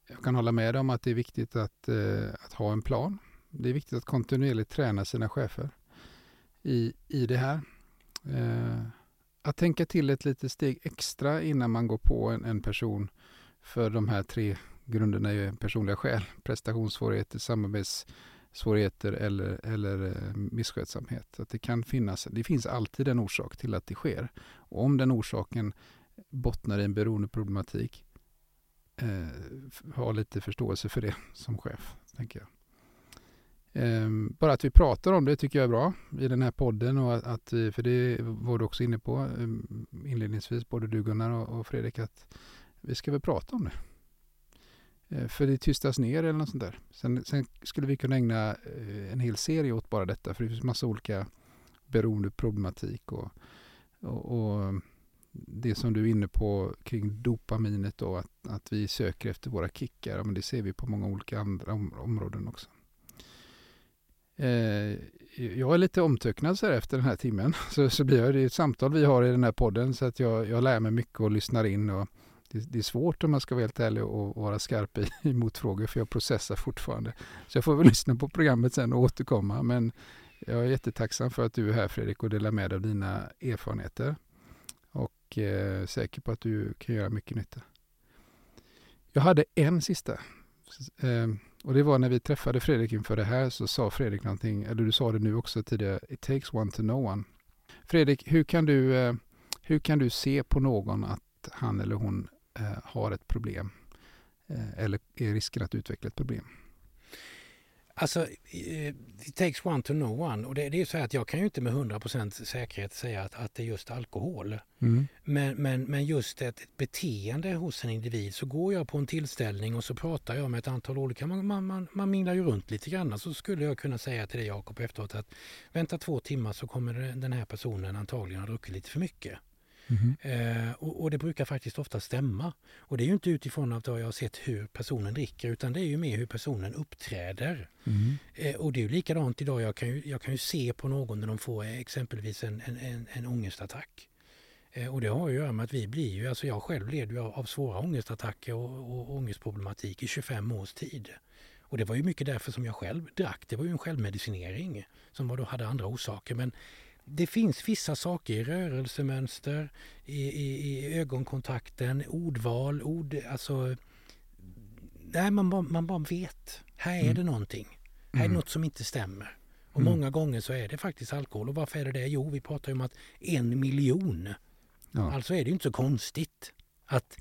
jag kan hålla med om att det är viktigt att, eh, att ha en plan. Det är viktigt att kontinuerligt träna sina chefer i, i det här. Eh, att tänka till ett litet steg extra innan man går på en, en person för de här tre grunderna är ju personliga skäl, prestationssvårigheter, samarbetssvårigheter eller, eller eh, misskötsamhet. Att det, kan finnas, det finns alltid en orsak till att det sker. Och om den orsaken bottnar i en beroendeproblematik, eh, ha lite förståelse för det som chef, tänker jag. Eh, bara att vi pratar om det tycker jag är bra i den här podden och att vi, eh, för det var du också inne på eh, inledningsvis, både du Gunnar och, och Fredrik, att vi ska väl prata om det. Eh, för det tystas ner eller något sånt där. Sen, sen, skulle vi kunna ägna eh, en hel serie åt bara detta, för det finns massa olika beroendeproblematik och, och, och det som du är inne på kring dopaminet då, att, att vi söker efter våra kickar, men det ser vi på många olika andra områden också. Eh, jag är lite omtöcknad så här efter den här timmen, så, så blir det ett samtal vi har i den här podden, så att jag, jag lär mig mycket och lyssnar in och det, det, är svårt om man ska vara helt ärlig och vara skarp i, i motfrågor för jag processar fortfarande. Så jag får väl lyssna på programmet sen och återkomma. Men jag är jättetacksam för att du är här Fredrik och delar med dig av dina erfarenheter. Och eh, säker på att du kan göra mycket nytta. Jag hade en sista. Eh, och det var när vi träffade Fredrik inför det här så sa Fredrik någonting, eller du sa det nu också tidigare, it takes one to know one. Fredrik, hur kan du, eh, hur kan du se på någon att han eller hon eh, har ett problem eh, eller är risken att utveckla ett problem? Alltså, eh, it takes one to know one. Och det, det är så här att jag kan ju inte med 100% säkerhet säga att, att det är just alkohol. Mm. Men, men, men just ett, ett, beteende hos en individ så går jag på en tillställning och så pratar jag med ett antal olika, man, man, man, man minglar ju runt lite grann. Så skulle jag kunna säga till dig Jakob efteråt att vänta två timmar så kommer den här personen antagligen ha druckit lite för mycket. Mm. Eh, och, och, det brukar faktiskt ofta stämma. Och det är ju inte utifrån att jag har sett hur personen dricker utan det är ju mer hur personen uppträder. Mm. Eh, och det är ju likadant idag. Jag kan ju, jag kan ju se på någon när de får exempelvis en, en, en, en ångestattack. Eh, och det har att göra med att vi blir ju, alltså jag själv led ju av, av svåra ångestattacker och, och ångestproblematik i 25 års tid. Och det var ju mycket därför som jag själv drack. Det var ju en självmedicinering som var då hade andra orsaker. Men det finns vissa saker i rörelsemönster, i, i, i ögonkontakten, ordval, ord, alltså... Nej, man, bara, man bara vet. Här är mm. det någonting. Här är mm. något som inte stämmer. Och mm. många gånger så är det faktiskt alkohol. Och varför är det det? Jo, vi pratar ju om att en miljon. Ja. Alltså är det ju inte så konstigt att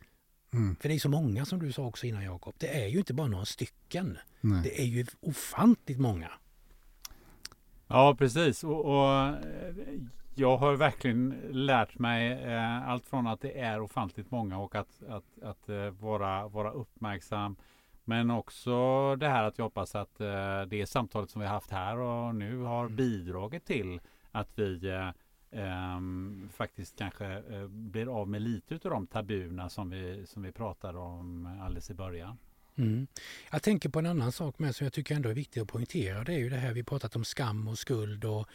Mm. För det är så många som du sa också innan Jakob. Det är ju inte bara några stycken. Nej. Det är ju ofantligt många. Ja, precis. Och, och, eh, jag har verkligen lärt mig eh, allt från att det är ofantligt många och att, att, att eh, vara, vara uppmärksam. Men också det här att jag hoppas att eh, det samtalet som vi haft här och nu har mm. bidragit till att vi eh, ehm, faktiskt kanske eh, blir av med lite av de tabuna som vi, som vi pratade om alldeles i början. Mm. Jag tänker på en annan sak med som jag tycker ändå är viktig att poängtera. Det är ju det här vi pratat om skam och skuld och,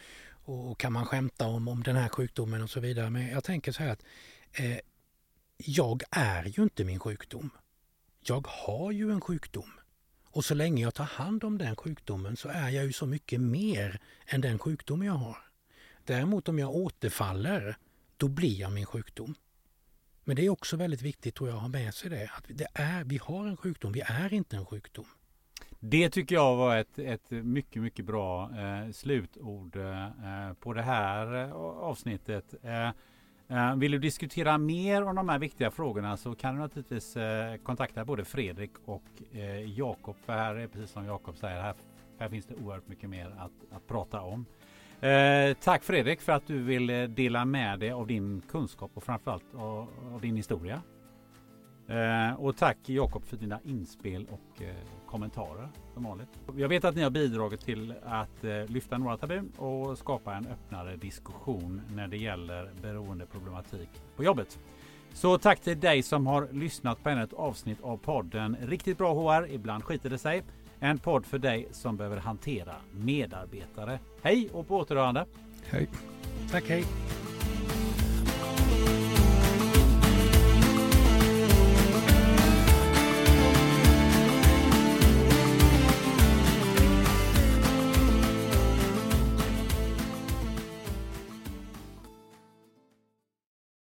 och kan man skämta om, om den här sjukdomen och så vidare. Men jag tänker så här att eh, jag är ju inte min sjukdom. Jag har ju en sjukdom. Och så länge jag tar hand om den sjukdomen så är jag ju så mycket mer än den sjukdom jag har. Däremot om jag återfaller, då blir jag min sjukdom. Men det är också väldigt viktigt tror jag att ha med sig det. Att det är, vi har en sjukdom, vi är inte en sjukdom. Det tycker jag var ett, ett mycket, mycket bra eh, slutord eh, eh på det här eh, avsnittet. Eh, eh, vill du diskutera mer om de här viktiga frågorna så kan du naturligtvis eh, kontakta både Fredrik och Jakob. För här är precis som Jakob säger, här, här finns det oerhört mycket mer att, att prata om. Eh, tack Fredrik för att du vill eh, dela med dig av din kunskap och framförallt av, av din historia. Eh, och tack Jakob för dina inspel och eh, kommentarer som vanligt. Jag vet att ni har bidragit till att eh, lyfta några tabun och skapa en öppnare diskussion när det gäller beroendeproblematik på jobbet. Så tack till dig som har lyssnat på ännu ett avsnitt av podden Riktigt bra HR, ibland skiter det sig. En podd för dig som behöver hantera medarbetare. Hej och på återhörande! Hej! Tack hej!